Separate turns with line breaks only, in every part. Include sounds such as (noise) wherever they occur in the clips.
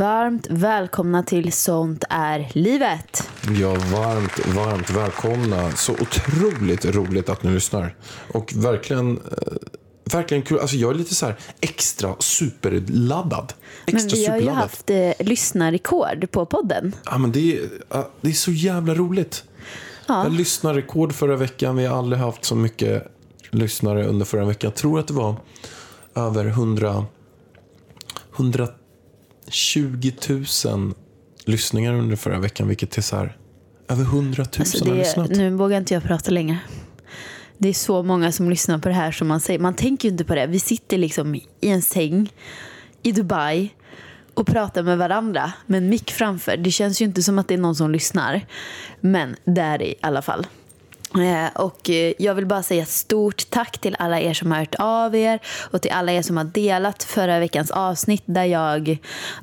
Varmt välkomna till Sånt är livet.
Ja, varmt, varmt välkomna. Så otroligt roligt att ni lyssnar. Och verkligen, eh, verkligen kul. Alltså jag är lite så här extra superladdad.
Men
Extra
vi har ju haft eh, lyssnarrekord på podden.
Ja, men det, är, ja, det är så jävla roligt. Jag lyssnade rekord förra veckan. Vi har aldrig haft så mycket lyssnare under förra veckan. Jag tror att det var över 100, 120 000 lyssningar under förra veckan. Vilket är så här, över 100 000
Alltså
har
det,
lyssnat.
nu vågar inte jag prata längre. Det är så många som lyssnar på det här som man säger. Man tänker ju inte på det. Vi sitter liksom i en säng i Dubai och pratar med varandra med en mick framför. Det känns ju inte som att det är någon som lyssnar. Men det är det i alla fall. Eh, och eh, jag vill bara säga stort tack till alla er som har hört av er och till alla er som har delat förra veckans avsnitt där jag,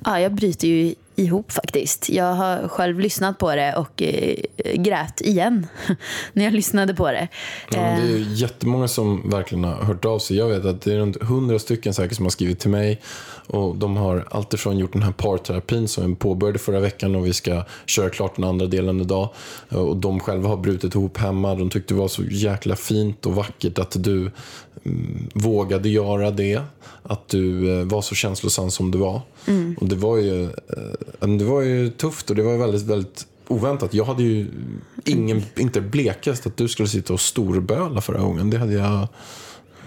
ja, jag bryter ju ihop faktiskt. Jag har själv lyssnat på det och eh, grät igen (laughs) när jag lyssnade på det.
Ja, men det är
Eh,
ju jättemånga som verkligen har hört av sig. Jag vet att det är runt hundra stycken säkert som har skrivit till mig. Och de har alltifrån gjort den här parterapin som vi påbörjade förra veckan och vi ska köra klart den andra delen idag. Och de själva har brutit ihop hemma. De tyckte det var så jäkla fint och vackert att du mm, vågade göra det. Att du eh, var så känslosam som du var. Och det var ju, eh, det var ju tufft och det var väldigt, väldigt oväntat. Jag hade ju ingen, inte blekast att du skulle sitta och storböla förra gången. Det hade jag...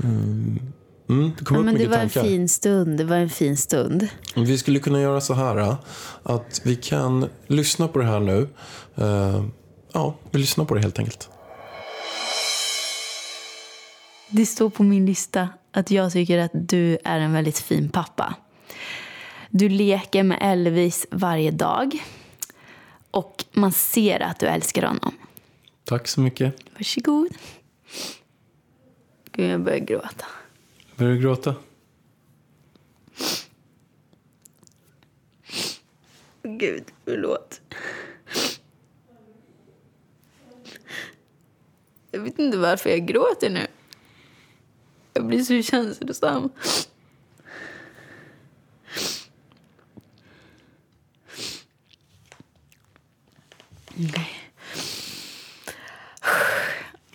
Mm, mm, det kom
ja,
upp
men det var en
tankar.
fin stund. Det var en fin stund.
Vi skulle kunna göra så här eh, att vi kan lyssna på det här nu. Eh, ja, vi lyssnar på det helt enkelt.
Det står på min lista att jag tycker att du är en väldigt fin pappa. Du leker med Elvis varje dag. Och man ser att du älskar honom.
Tack så mycket.
Varsågod. Gud, jag börjar gråta.
Börjar du gråta?
Gud, förlåt. Jag vet inte varför jag gråter nu. Jag blir så känslosam.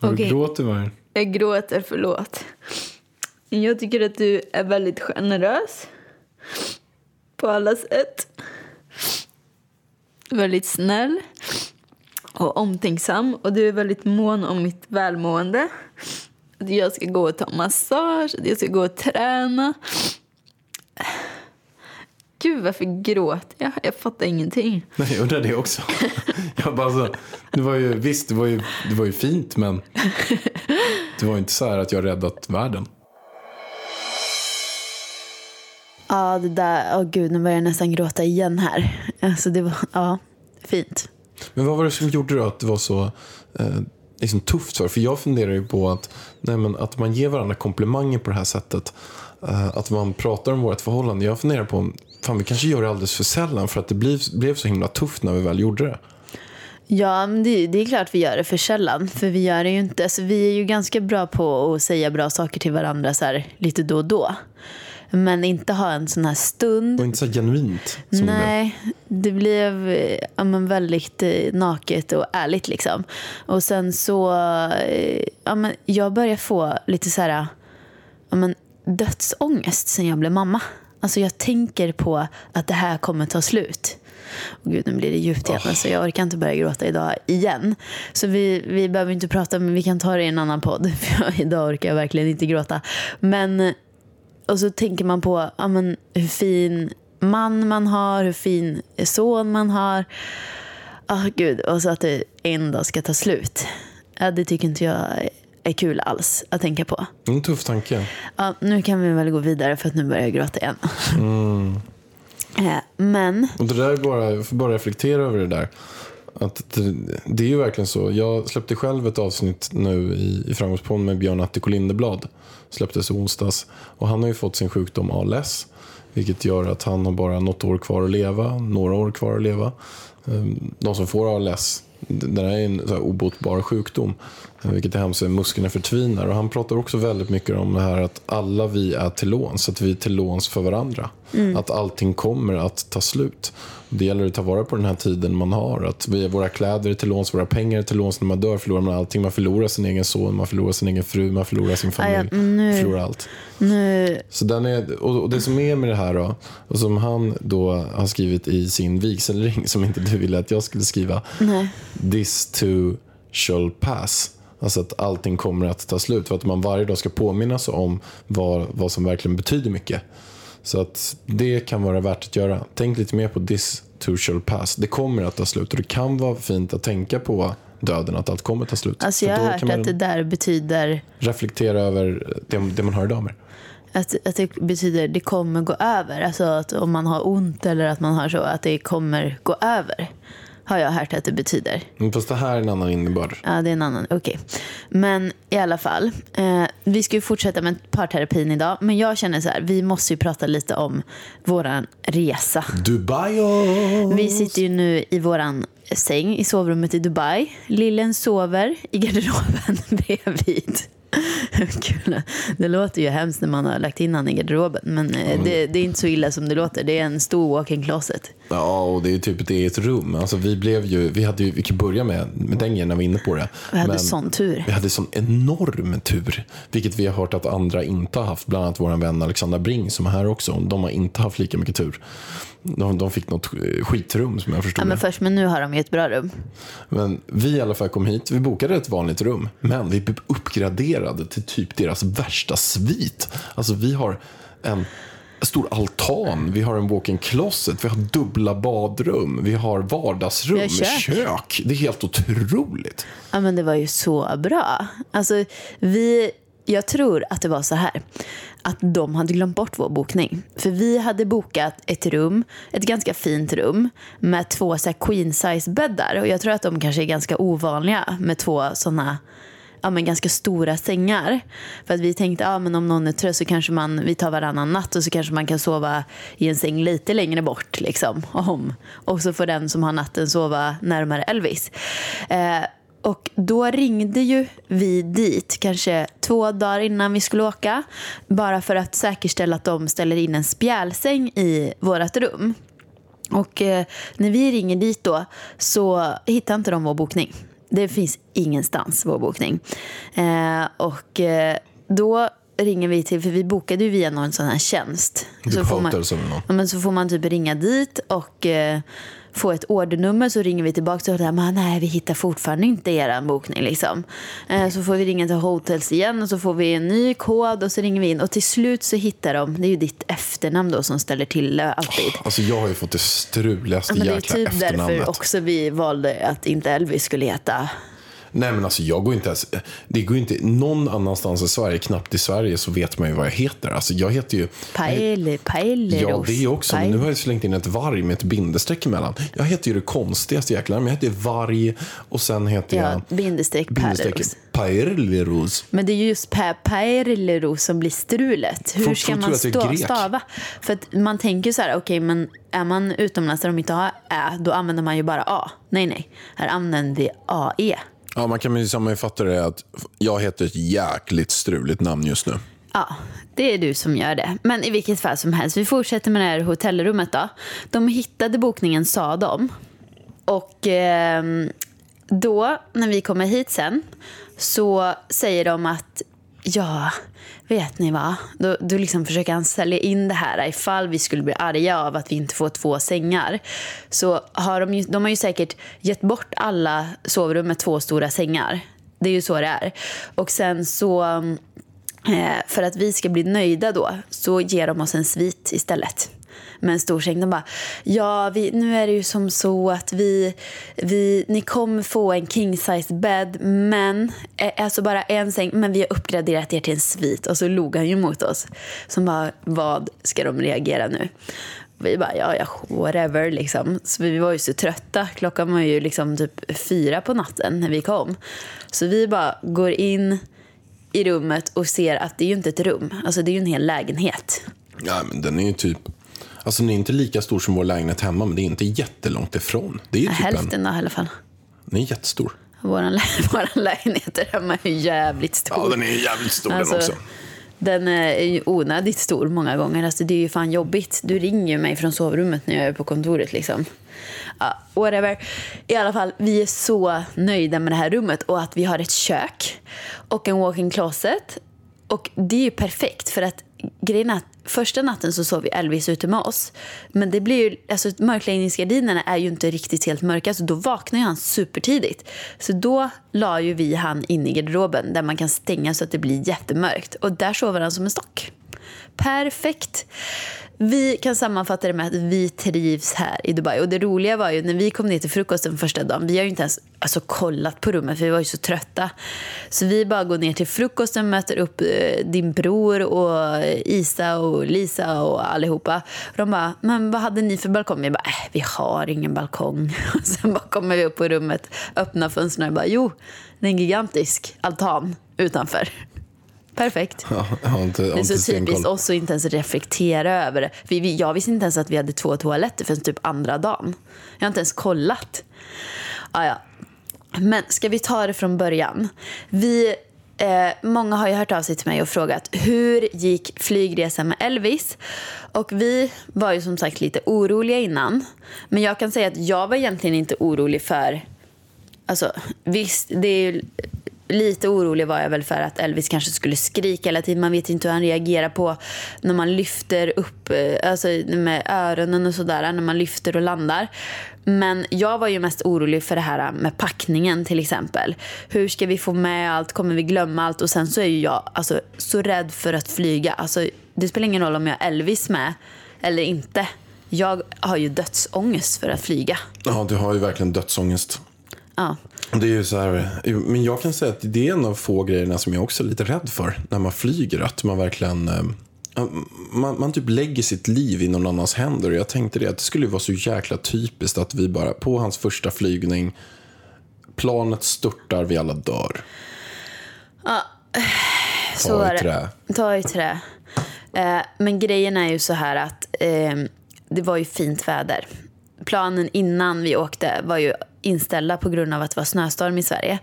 Okej.
du gråter Vargen?
Jag gråter, förlåt. Jag tycker att du är väldigt generös. På alla sätt. Väldigt snäll. Och omtänksam. Och du är väldigt mån om mitt välmående. Att jag ska gå och ta massage. Att jag ska gå och träna. Gud, varför gråter jag? Jag fattar ingenting.
Nej, jag undrar det också. (laughs) jag bara så, det var ju, visst, det var ju, det var ju fint, men det var inte så här att jag räddat världen.
Ja, det där. Åh gud, nu börjar jag nästan gråta igen här. Alltså, det var, ja, fint.
Men vad var det som gjorde då att det var så eh, liksom tufft för? För jag funderar ju på att, nej, men att man ger varandra komplimanger på det här sättet. Eh, att man pratar om vårt förhållande. Jag funderar på, fan vi kanske gör det alldeles för sällan för att det blev, blev så himla tufft när vi väl gjorde det.
Ja, men det, det är klart vi gör det för sällan. För vi gör det ju inte. Alltså, vi är ju ganska bra på att säga bra saker till varandra så här, lite då och då. Men inte ha en sån här stund.
Var inte så genuint.
Nej, det blev eh, ja, men väldigt eh, naket och ärligt liksom. Och sen så, ja, men jag börjar få lite så här, ja, men dödsångest sen jag blev mamma. Alltså jag tänker på att det här kommer ta slut. Och gud, nu blir det djupt igen. Så jag orkar inte börja gråta idag igen. Så vi, vi behöver inte prata, men vi kan ta det i en annan podd. (laughs) För idag orkar jag verkligen inte gråta. Men, och så tänker man på ja, men, hur fin man man har, hur fin son man har. Ah, gud, och så att det en dag ska ta slut. Ja, det tycker inte jag är kul alls att tänka på.
En tuff tanke.
Ja, nu kan vi väl gå vidare för att nu börjar jag gråta igen. Eh, Men,
Och det där är bara, bara reflektera över det där. Att det, det är ju verkligen så. Jag släppte själv ett avsnitt nu i, i Framgångspodden med Björn Attiko Lindeblad. Släpptes i onsdags. Och han har ju fått sin sjukdom ALS. Vilket gör att han har bara något år kvar att leva. Några år kvar att leva. Ehm, De som får ALS, det här är en så här obotbar sjukdom. Eh, vilket är hemskt, musklerna förtvinar. Och han pratar också väldigt mycket om det här att alla vi är till låns. Att vi är till låns för varandra. Att allting kommer att ta slut. Det gäller att ta vara på den här tiden man har. Att vi, våra kläder till låns, våra pengar till låns. När man dör förlorar man allting. Man förlorar sin egen son, man förlorar sin egen fru, man förlorar sin familj.
ja, nu-
förlorar allt.
nu,
Så den är, och och det som är med det här då, och som han då har skrivit i sin vigselring som inte du ville att jag skulle skriva.
nej.
This too shall pass. Alltså att allting kommer att ta slut. För att man varje dag ska påminna sig om vad, vad som verkligen betyder mycket. Så att det kan vara värt att göra. Tänk lite mer på this too shall pass. Det kommer att ta slut och det kan vara fint att tänka på döden, att allt kommer att ta slut.
Alltså jag har hört att det där betyder
reflektera över det, det man har idag med.
att, att det betyder det kommer gå över. Alltså att om man har ont eller att man har så, att det kommer gå över. Har jag hört att det betyder.
Men Fast det här är en annan innebörd.
Ja, det är en annan. Okej. Men i alla fall. Eh, vi ska ju fortsätta med parterapin idag. Men jag känner så här, vi måste ju prata lite om våran resa.
Dubai
Vi sitter ju nu i våran säng i sovrummet i Dubai. Lillen sover i garderoben (laughs) bredvid. (laughs) Kul. Det låter ju hemskt när man har lagt in han i garderoben. Men eh, det, det är inte så illa som det låter. Det är en stor walk-in closet.
Ja, och det är typ ett eget rum. Alltså, vi, blev ju, vi, hade ju, vi kan börja med, med den grejen när vi är inne på det.
Vi hade
Men
sån tur.
Vi hade sån enorm tur. Vilket vi har hört att andra inte har haft. Bland annat vår vän Alexandra Bring som är här också. De har inte haft lika mycket tur. De, de fick något skitrum som jag förstod
Ja, men först, men nu har de ju ett bra rum.
Men vi i alla fall kom hit. Vi bokade ett vanligt rum. Men vi blev uppgraderade till typ deras värsta svit. Alltså vi har en stor altan, vi har en walk-in closet, vi har dubbla badrum, vi har vardagsrum,
Vi har kök.
kök. Det är helt otroligt.
Ja, men det var ju så bra. Alltså, vi, jag tror att det var så här. Att de hade glömt bort vår bokning. För vi hade bokat ett rum, ett ganska fint rum med två så här queen size bäddar. Och jag tror att de kanske är ganska ovanliga med två sådana ja, men ganska stora sängar. För att vi tänkte ja, men om någon är trött så kanske man, vi tar varannan natt och så kanske man kan sova i en säng lite längre bort. Liksom, om. Och så får den som har natten sova närmare Elvis. Eh, och då ringde ju vi dit kanske två dagar innan vi skulle åka. Bara för att säkerställa att de ställer in en spjälsäng i vårt rum. Och eh, när vi ringer dit då så hittar inte de vår bokning. Det finns ingenstans vår bokning. Eh, och eh, då ringer vi till, för vi bokade ju via någon sån här tjänst.
Typ
så, får man, ja, men så får man typ ringa dit och eh, få ett ordernummer så ringer vi tillbaka och säger nej vi hittar fortfarande inte er bokning liksom. Eh, så får vi ringa till hotels igen och så får vi en ny kod och så ringer vi in och till slut så hittar de, det är ju ditt efternamn då som ställer till alltid.
Alltså jag har ju fått det struligaste
Ja, men det är
jäkla
typ
efternamnet.
därför också vi valde att inte Elvis skulle heta.
Nej men alltså jag går inte ens, det går inte någon annanstans i Sverige, knappt i Sverige så vet man ju vad jag heter. Alltså jag heter ju
Paelle, Paelle
Ja, det är också. Men nu har jag slängt in ett varg med ett bindestreck emellan. Jag heter ju det konstigaste jäkla namnet. Jag heter varg och sen heter
Ja,
jag
bindestreck Perleros.
Paerleros.
Men det är just Per Perleros som blir strulet. Hur
Folk
ska man stå, stava? För att man tänker så här, okej, men är man utomlands där de inte har Ä, då använder man ju bara A. Nej, nej. Här använder vi AE.
Ja, man kan sammanfatta det att jag heter ett jäkligt struligt namn just nu.
Ja, det är du som gör det. Men i vilket fall som helst, vi fortsätter med det här hotellrummet då. De hittade bokningen, sa de. Och eh, då, när vi kommer hit sen, så säger de att ja, vet ni vad? Då, då liksom försöker han sälja in det här ifall vi skulle bli arga av att vi inte får två sängar. Så har de, ju, de har ju säkert gett bort alla sovrum med två stora sängar. Det är ju så det är. Och sen så, eh, för att vi ska bli nöjda då, så ger de oss en svit istället med en stor säng. De bara, ja, vi, nu är det ju som så att vi, vi, ni kommer få en king size bed, men eh, alltså bara en säng, men vi har uppgraderat er till en svit. Och så log han ju mot oss. Som bara, vad ska de reagera nu? Vi bara, ja, ja, whatever liksom. Så vi var ju så trötta. Klockan var ju liksom typ fyra på natten när vi kom. Så vi bara går in i rummet och ser att det är ju inte ett rum. Alltså det är ju en hel lägenhet.
Ja, men den är ju typ... Alltså den är inte lika stor som vår lägenhet hemma, men det är inte jättelångt ifrån. Det är ju typ en...
Hälften då i alla fall.
Den är jättestor.
Vår lä (laughs) våran lägenhet där hemma är jävligt stor.
Ja, den är jävligt stor
Alltså,
den också.
Den är ju onödigt stor många gånger. Alltså, det är ju fan jobbigt. Du ringer mig från sovrummet när jag är på kontoret. Liksom. Ja, whatever. I alla fall, vi är så nöjda med det här rummet och att vi har ett kök och en walk-in closet. Och det är ju perfekt för att grejen är att första natten så sov Elvis ute med oss. Men det blir ju, alltså mörkläggningsgardinerna är ju inte riktigt helt mörka så då vaknar han supertidigt. Så då la ju vi han in i garderoben där man kan stänga så att det blir jättemörkt. Och där sover han som en stock. Perfekt. Vi kan sammanfatta det med att vi trivs här i Dubai. Och det roliga var ju när vi kom ner till frukosten första dagen. Vi har ju inte ens alltså, kollat på rummet för vi var ju så trötta. Så vi bara går ner till frukosten, möter upp eh, din bror och Isa och Lisa och allihopa. Och de bara, men vad hade ni för balkong? Vi bara, äh, vi har ingen balkong. (laughs) Och sen bara kommer vi upp på rummet, öppnar fönstren och bara, jo, det är en gigantisk altan utanför. Perfekt.
Ja, jag har inte, jag har
Det är så typiskt oss att inte ens reflektera över det. Vi, vi, jag visste inte ens att vi hade två toaletter förrän typ andra dagen. Jag har inte ens kollat. Ah, ja. Men ska vi ta det från början? Vi, eh, många har ju hört av sig till mig och frågat hur gick flygresan med Elvis? Och vi var ju som sagt lite oroliga innan. Men jag kan säga att jag var egentligen inte orolig för Alltså, visst, det är ju, lite orolig var jag väl för att Elvis kanske skulle skrika hela tiden. Man vet inte hur han reagerar på när man lyfter upp, eh, alltså med öronen och sådär, när man lyfter och landar. Men jag var ju mest orolig för det här med packningen till exempel. Hur ska vi få med allt? Kommer vi glömma allt? Och sen så är ju jag alltså, så rädd för att flyga. Alltså, det spelar ingen roll om jag har Elvis med eller inte. Jag har ju dödsångest för att flyga.
Ja, du har ju verkligen dödsångest.
Ja.
Det är ju så här, men jag kan säga att det är en av få grejerna som jag också är lite rädd för när man flyger. Att man verkligen eh, man, man typ lägger sitt liv i någon annans händer. Och jag tänkte det att det skulle vara så jäkla typiskt att vi bara på hans första flygning planet störtar, vi alla dör.
Så
Ta i trä.
Ta i trä. Eh, men grejen är ju så här att eh, det var ju fint väder. Planen innan vi åkte var ju inställda på grund av att det var snöstorm i Sverige.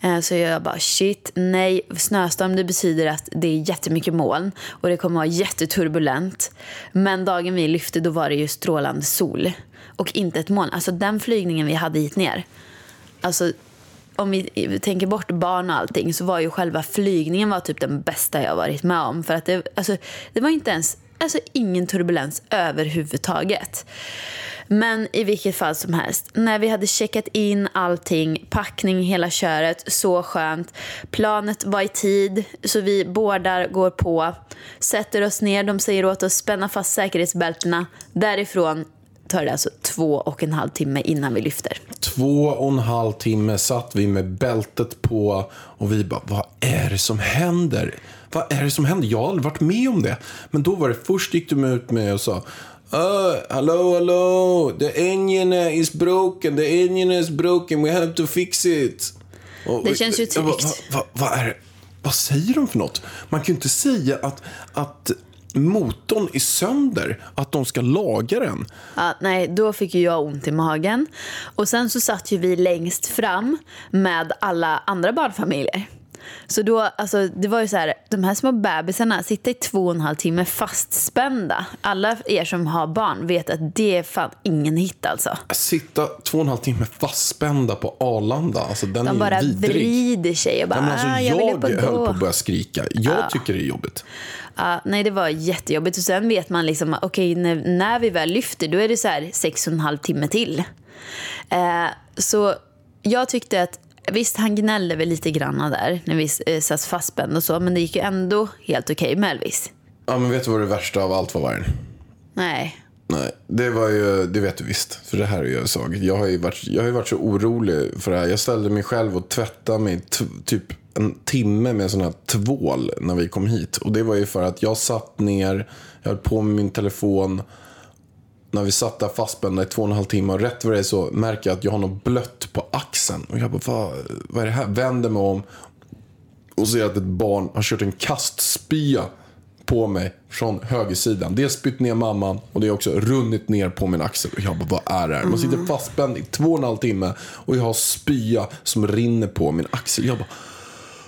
Eh, så jag bara shit, nej, snöstorm det betyder att det är jättemycket moln och det kommer vara jätteturbulent. Men dagen vi lyfte då var det ju strålande sol och inte ett moln. Alltså den flygningen vi hade hit ner, alltså om vi tänker bort barn och allting så var ju själva flygningen var typ den bästa jag varit med om. För att det, alltså, det var inte ens, alltså ingen turbulens överhuvudtaget. Men i vilket fall som helst, när vi hade checkat in allting, packning, hela köret, så skönt. Planet var i tid, så vi bådar, går på, sätter oss ner, de säger åt oss spänna fast säkerhetsbältena. Därifrån tar det alltså två och en halv timme innan vi lyfter.
Två och en halv timme satt vi med bältet på och vi bara, vad är det som händer? Vad är det som händer? Jag har aldrig varit med om det. Men då var det, först gick de ut med och sa, Uh, hello, hello, the engine is broken, the engine is broken, we have to fix it. Och-
Det känns ju tryggt.
Vad vad- vad är det? Vad säger de för något? Man kan ju inte säga att, att motorn är sönder, att de ska laga den.
Ja, nej, då fick ju jag ont i magen. Och sen så satt ju vi längst fram med alla andra barnfamiljer. Så då, alltså, det var ju så här, de här små bebisarna sitter i två och en halv timme fastspända. Alla er som har barn vet att det är fan ingen hit alltså.
Sitta två och en halv timme fastspända på Arlanda, alltså den
De
är
bara
vidrig.
vrider sig och bara,
Ja, alltså,
ah,
jag
jag vill
höll på att börja skrika. Jag tycker det är jobbigt.
Ja, nej, det var jättejobbigt. Och sen vet man liksom, okej, när, när vi väl lyfter, då är det så här sex och en halv timme till. Eh, så jag tyckte att, visst han gnällde väl lite grann där när vi eh, satt fastspända och så, men det gick ju ändå helt okej med Elvis.
Ja, men vet du vad det värsta av allt var, Vargen?
Nej.
Nej, det var ju, det vet du visst. För det här är ju jag Jag har ju varit, jag har varit så orolig för det här. Jag ställde mig själv och tvättade mig typ en timme med sån här tvål när vi kom hit. Och det var ju för att jag satt ner, jag höll på med min telefon. När vi satt där fastspända i två och en halv timme och rätt vad det är så märker jag att jag har något blött på axeln. Och jag bara, vad, vad är det här? Vänder mig om och ser att ett barn har kört en kastspya på mig från högersidan. Det har spytt ner mamman och det har också runnit ner på min axel. Och jag bara, vad är det här? Man sitter fastspänd i två och en halv timme och jag har spya som rinner på min axel. Jag bara,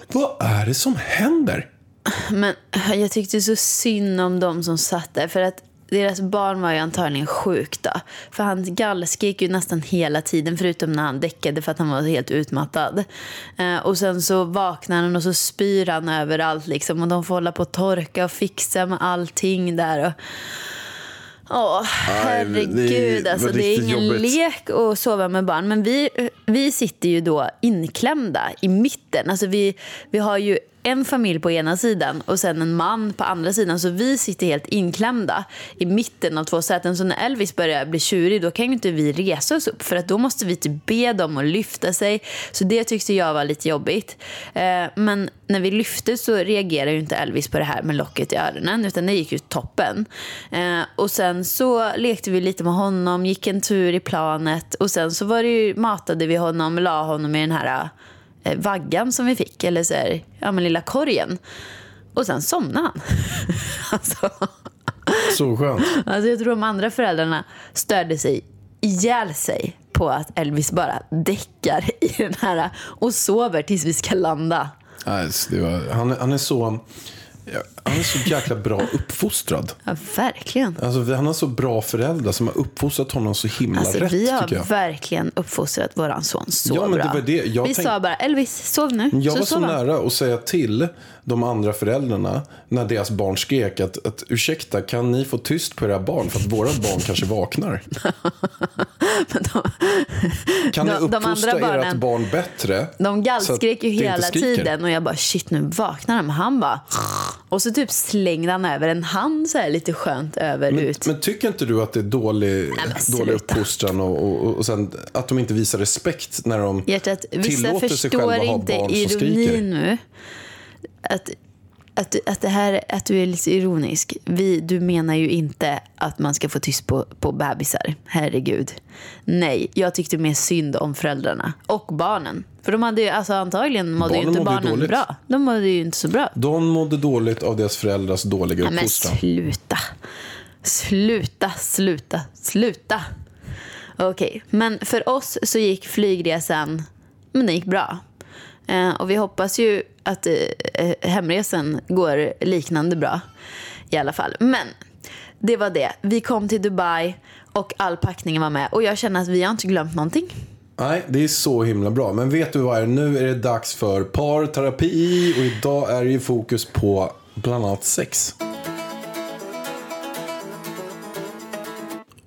vad är det som händer?
Men jag tyckte så synd om dem som satt där. För att deras barn var ju antagligen sjuk då. För han gallskrek ju nästan hela tiden förutom när han däckade för att han var helt utmattad. Eh, och sen så vaknar han och så spyr han överallt liksom. Och de får hålla på att torka och fixa med allting där. Och... Åh, herregud. alltså, det är ingen
jobbigt.
lek att sova med barn. Men vi, vi sitter ju då inklämda i mitten. Alltså vi, vi har ju en familj på ena sidan och sen en man på andra sidan. Så vi sitter helt inklämda i mitten av två säten. Så när Elvis börjar bli tjurig då kan ju inte vi resa oss upp. För att då måste vi typ be dem att lyfta sig. Så det tyckte jag var lite jobbigt. Eh, men när vi lyfte så reagerade ju inte Elvis på det här med locket i öronen. Utan det gick ju toppen. Eh, och sen så lekte vi lite med honom, gick en tur i planet. Och sen så var det ju, matade vi honom, la honom i den här eh, vaggan som vi fick. Eller så här, ja men lilla korgen. Och sen somnade han. (laughs) alltså,
Så skönt.
alltså jag tror de andra föräldrarna störde sig ihjäl sig på att Elvis bara däckar i den här och sover tills vi ska landa.
Det var, han, han är så... ja, Han är så jäkla bra uppfostrad.
Ja, verkligen.
Alltså, han har så bra föräldrar som har uppfostrat honom så himla
Alltså,
rätt,
vi har verkligen uppfostrat våran son så
Ja, men det
bra.
var det. Jag
vi
tänk-
sa bara Elvis, sov nu.
Jag var så
sov han.
nära att säga till de andra föräldrarna när deras barn skrek att, att ursäkta, kan ni få tyst på era barn för att våra barn kanske vaknar? (laughs)
De,
Kan ni
De- de
uppfostra
andra barnen-
ert barn bättre?
de
att
gallskrek ju
inte
hela tiden och jag bara shit nu vaknar. Men han bara och så typ slängde han över en hand så här lite skönt över
Men,
ut.
men tycker inte du att det är dålig,
men
dålig uppfostran och, och, och sen att de inte visar respekt när de
Hjärtat, vissa
tillåter sig själva
förstår
ha
inte
barn som skriker?
ironin nu. Att, att, att, det här, att du är lite ironisk. Vi, du menar ju inte att man ska få tyst på, på bebisar. Herregud. Nej, jag tyckte mer synd om föräldrarna. Och barnen. För de hade ju, alltså antagligen mådde ju
Barnen
inte
ju
barnen
dåligt.
bra. De mådde ju inte så bra.
De mådde dåligt av deras föräldrars dåliga
Nej, men
uppfostran.
sluta. Sluta, sluta, sluta. Okej, men för oss så gick flygresan, men den gick bra. Eh, och vi hoppas ju att eh, eh, hemresan går liknande bra i alla fall. Men det var det. Vi kom till Dubai och all packningen var med. Och jag känner att vi har inte glömt någonting.
Nej, det är så himla bra. Men vet du vad? är? Nu är det dags för parterapi och idag är det ju fokus på bland annat sex.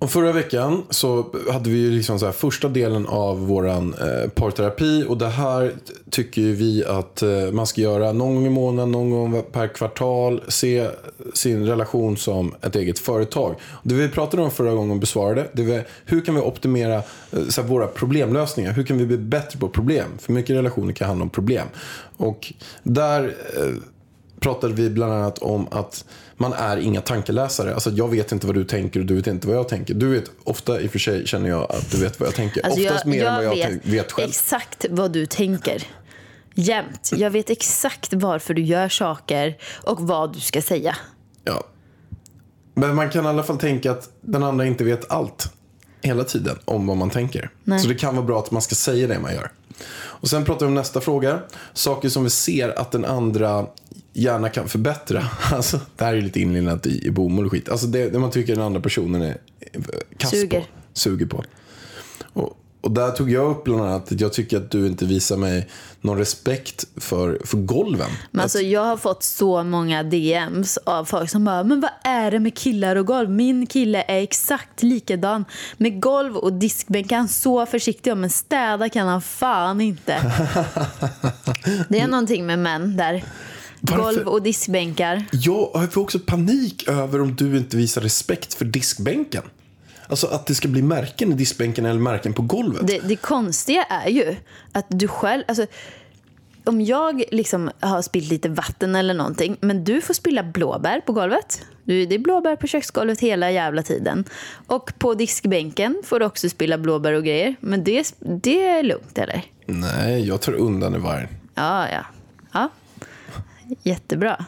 Och förra veckan så hade vi ju liksom så här första delen av våran eh, parterapi och det här tycker ju vi att eh, man ska göra någon gång i månaden, någon gång per kvartal, se sin relation som ett eget företag. Det vi pratade om förra gången och besvarade, det var hur kan vi optimera eh, så här, våra problemlösningar? Hur kan vi bli bättre på problem? För mycket relationer kan handla om problem. Och där eh, pratade vi bland annat om att man är inga tankeläsare. Alltså jag vet inte vad du tänker och du vet inte vad jag tänker. Du vet, ofta i och för sig känner jag att du vet vad jag tänker.
Alltså,
Oftast mer än vad jag vet, vet själv.
exakt vad du tänker. Jämt. Jag vet exakt varför du gör saker och vad du ska säga.
Ja. Men man kan i alla fall tänka att den andra inte vet allt. hela tiden om vad man tänker. Så det kan vara bra att man ska säga det man gör. Och sen pratar vi om nästa fråga. Saker som vi ser att den andra gärna kan förbättra. (laughs) Alltså, det här är ju lite inlindat i, i bomull och skit. Alltså det, det man tycker den andra personen är är kass
Suger.
på. Suger på. Och, där tog jag upp bland annat att jag tycker att du inte visar mig någon respekt för, för golven.
Men alltså, jag har fått så många DMs av folk som bara “men vad är det med killar och golv? Min kille är exakt likadan. Med golv och diskbänk är han så försiktig om, men städa kan han fan inte.” (laughs) Det är någonting med män där.
Varför?
Golv och diskbänkar.
Jag får också panik över om du inte visar respekt för diskbänken. Alltså att det ska bli märken i diskbänken eller märken på golvet.
Det, det konstiga är ju att du själv... Alltså, om jag liksom har spillt lite vatten eller någonting, men du får spilla blåbär på golvet. Du, det är blåbär på köksgolvet hela jävla tiden. Och på diskbänken får du också spilla blåbär och grejer. Men det, det är lugnt, eller?
Nej, jag tar undan i varje.
Ja, ja. ja. Jättebra.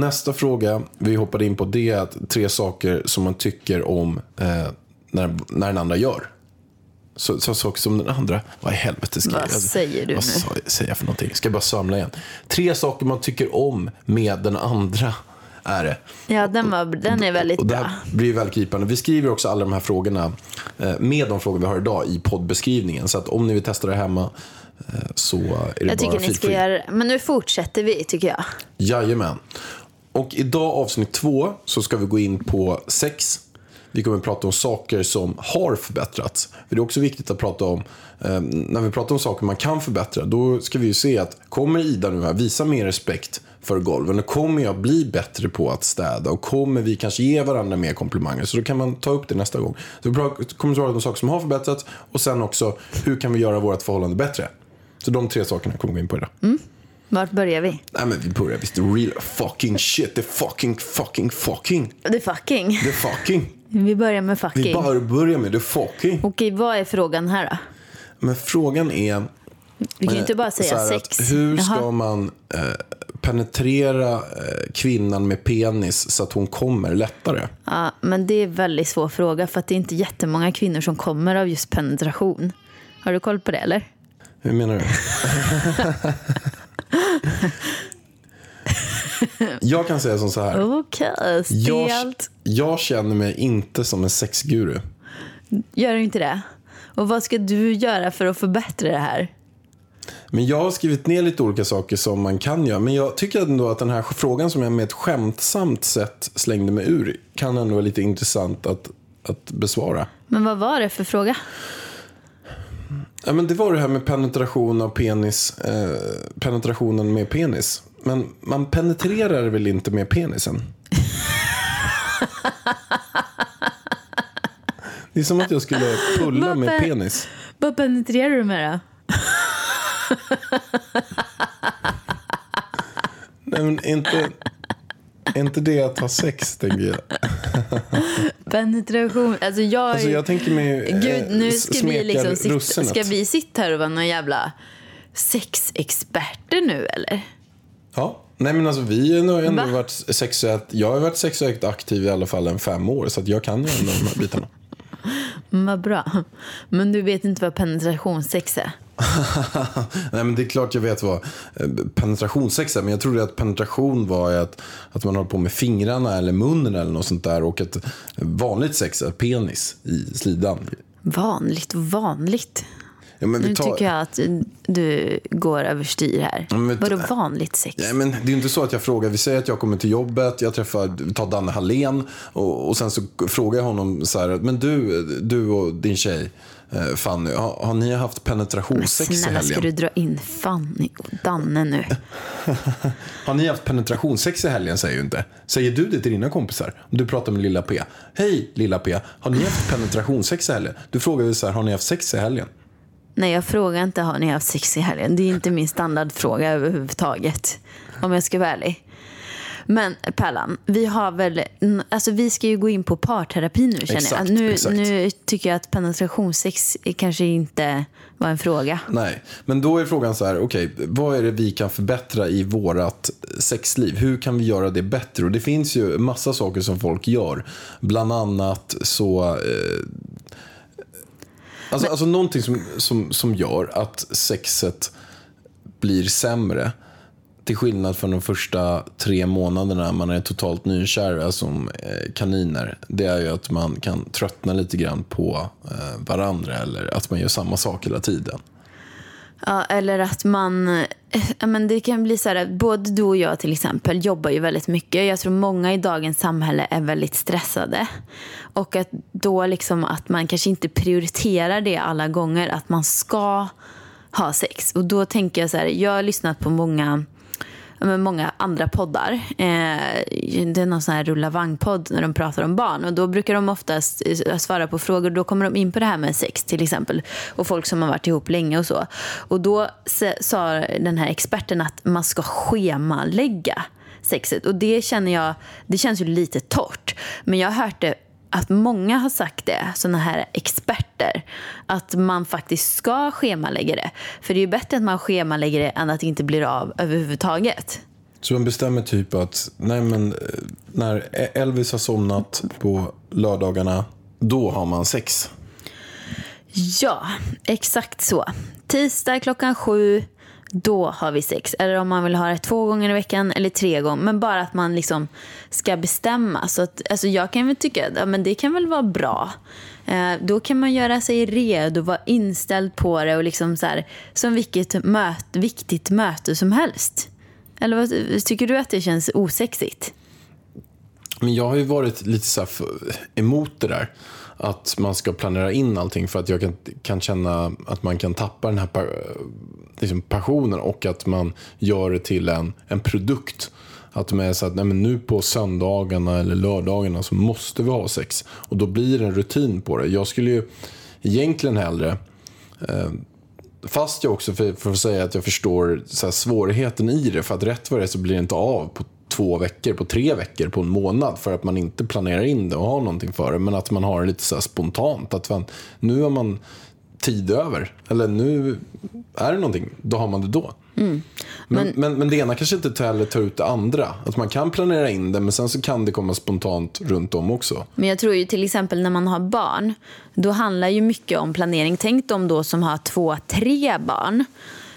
Nästa fråga vi hoppade in på det är att tre saker som man tycker om eh, när, när den andra gör. Så, så saker som den andra... Vad i helvete ska
Vad
jag...
säger du
vad
nu?
sa- säger jag för någonting? Ska jag bara samla igen. Tre saker man tycker om med den andra är det.
Ja, den, var, den är väldigt
Och det
bra.
här blir ju väldigt gripande. Vi skriver också alla de här frågorna eh, med de frågor vi har idag i poddbeskrivningen. Så att om ni vill testa det hemma eh, så är det
Jag tycker
bara
ni
feel
ska göra Men nu fortsätter vi, tycker jag.
Jajamän. Och idag avsnitt två så ska vi gå in på sex. Vi kommer att prata om saker som har förbättrats. För det är också viktigt att prata om, eh, när vi pratar om saker man kan förbättra, då ska vi ju se att kommer Ida nu här visa mer respekt för golven? Och kommer jag bli bättre på att städa? Och kommer vi kanske ge varandra mer komplimanger? Så då kan man ta upp det nästa gång. Så vi kommer att prata om saker som har förbättrats och sen också hur kan vi göra vårt förhållande bättre? Så de tre sakerna kommer vi gå in på idag. Mm.
Vart börjar vi?
Nej men vi börjar visst. The real fucking shit. The fucking fucking fucking.
Det är fucking.
The fucking.
Vi börjar med
Vi
fucking.
bara börjar med the fucking.
Okej, vad är frågan här då?
Men frågan är.
Vi kan ju
eh,
inte bara
så
säga sex.
Att hur ska
Jaha.
man eh, penetrera eh, kvinnan med penis så att hon kommer lättare?
Ja, men det är en väldigt svår fråga för att det är inte jättemånga kvinnor som kommer av just penetration. Har du koll på det eller?
Hur menar du? (laughs) jag kan säga som så här.
Okej,
Jag,
stelt.
jag känner mig inte som en sexguru.
Gör du inte det? Och vad ska du göra för att förbättra det här?
Men jag har skrivit ner lite olika saker som man kan göra. Men jag tycker ändå att den här frågan som jag med ett skämtsamt sätt slängde mig ur kan ändå vara lite intressant att, att besvara.
Men vad var det för fråga?
Ja, men det var det här med penetration av penis. Eh, penetrationen med penis. Men man penetrerar väl inte med penisen? Det är som att jag skulle pulla med penis.
Vad penetrerar du med då?
Nej, men inte, inte det att ha sex, tänker jag.
Penetration. Alltså jag,
Alltså jag tänker mig eh,
Gud, nu
s-
ska vi liksom sitta, ska vi sitta här och vara någon jävla sexexperter nu eller?
Ja. Nej men alltså vi har ändå
Va?
varit sexuellt, jag har varit sexuellt aktiv i alla fall en fem år så jag kan ju ändå de här bitarna.
Mm, vad bra. Men du vet inte vad penetrationssex är? (laughs)
Nej men det är klart jag vet vad eh, penetrationssex är men jag trodde att penetration var att, att man håller på med fingrarna eller munnen eller något sånt där och att vanligt sex är penis i slidan.
Vanligt och vanligt.
Ja, men
Nu
tar-
tycker jag att du går överstyr här.
men vet-
Vadå vanligt sex?
Nej, men det är inte så att jag frågar. Vi säger att jag kommer till jobbet, jag träffar, tar Danne Hallén och, och sen så frågar jag honom så här, men du, du och din tjej eh, Fanny, har, har ni haft penetrationssex i
Snälla, ska
helgen?
du dra in Fanny och Danne nu? (laughs)
Har ni haft penetrationssex i helgen säger ju inte. Säger du det till dina kompisar? Om du pratar med lilla P. Hej lilla P, har ni haft penetrationssex i helgen? Du frågar ju så här, har ni haft sex i helgen?
Nej, jag frågar inte har ni haft sex i helgen. Det är inte min standardfråga överhuvudtaget. Om jag ska vara ärlig. Men Pärlan, vi har väl, alltså vi ska ju gå in på parterapi nu känner
Exakt,
jag. Nu,
exakt.
nu tycker jag att penetrationssex kanske inte var en fråga.
Nej, men då är frågan så här, okej, vad är det vi kan förbättra i vårat sexliv? Hur kan vi göra det bättre? Och det finns ju massa saker som folk gör. Bland annat så, eh, Alltså, alltså någonting som, som, som gör att sexet blir sämre till skillnad från de första tre månaderna man är totalt nykära som eh, kaniner. Det är ju att man kan tröttna lite grann på eh, varandra eller att man gör samma sak hela tiden.
Ja, eller att man... Eh, men det kan bli så här, både du och jag till exempel jobbar ju väldigt mycket. Jag tror många i dagens samhälle är väldigt stressade. Och att då liksom att man kanske inte prioriterar det alla gånger, att man ska ha sex. Och då tänker jag så här, jag har lyssnat på många men många andra poddar. Eh, det är någon sån här rulla vagn-podd när de pratar om barn. Och då brukar de oftast eh, svara på frågor. Då kommer de in på det här med sex till exempel. Och folk som har varit ihop länge och så. Och då sa den här experten att man ska schemalägga sexet. Och det känner jag, det känns ju lite torrt. Men jag har hört det att många har sagt det, såna här experter, att man faktiskt ska schemalägga det. För det är ju bättre att man schemalägger det än att det inte blir av överhuvudtaget.
Så man bestämmer typ att nej men, eh, när Elvis har somnat på lördagarna, då har man sex.
Ja, exakt så. Tisdag klockan sju, då har vi sex. Eller om man vill ha det två gånger i veckan eller tre gånger. Men bara att man liksom ska bestämma. Så att, alltså jag kan väl tycka att ja, men det kan väl vara bra. Eh, då kan man göra sig redo, vara inställd på det och liksom så här, som vilket möt, viktigt möte som helst. Eller vad, tycker du att det känns osexigt?
Men jag har ju varit lite så här för- emot det där. Att man ska planera in allting för att jag kan, kan känna att man kan tappa den här liksom passionen och att man gör det till en, en produkt. Att man är så att nej men nu på söndagarna eller lördagarna så måste vi ha sex. Och då blir det en rutin på det. Jag skulle ju egentligen hellre eh, Fast jag också, för, för att säga att jag förstår så här, svårigheten i det. För att rätt vad det är så blir det inte av på två veckor, på tre veckor, på en månad. För att man inte planerar in det och har någonting för det. Men att man har det lite så här spontant. Att man, nu har man tid över. Eller nu är det någonting, då har man det då. Men, men, men, det ena kanske inte heller tar ut det andra. Att man kan planera in det, men sen så kan det komma spontant runt om också.
Men jag tror ju till exempel när man har barn, då handlar ju mycket om planering. Tänk de då som har två, tre barn.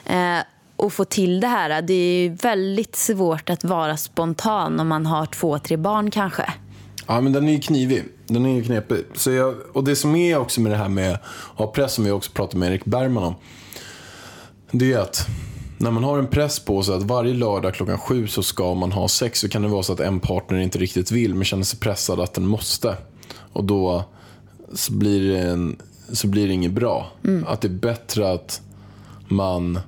Eh, och få till det här. Det är ju väldigt svårt att vara spontan om man har två, tre barn kanske.
Ja, men den är ju knivig. Den är ju knepig. Så jag, och det som är också med det här med att ha press, som vi också pratade med Erik Bergman om. Det är att när man har en press på sig att varje lördag klockan sju så ska man ha sex. Så kan det vara så att en partner inte riktigt vill, men känner sig pressad att den måste. Och då så blir det, en, så blir det inget bra. Att det är bättre att man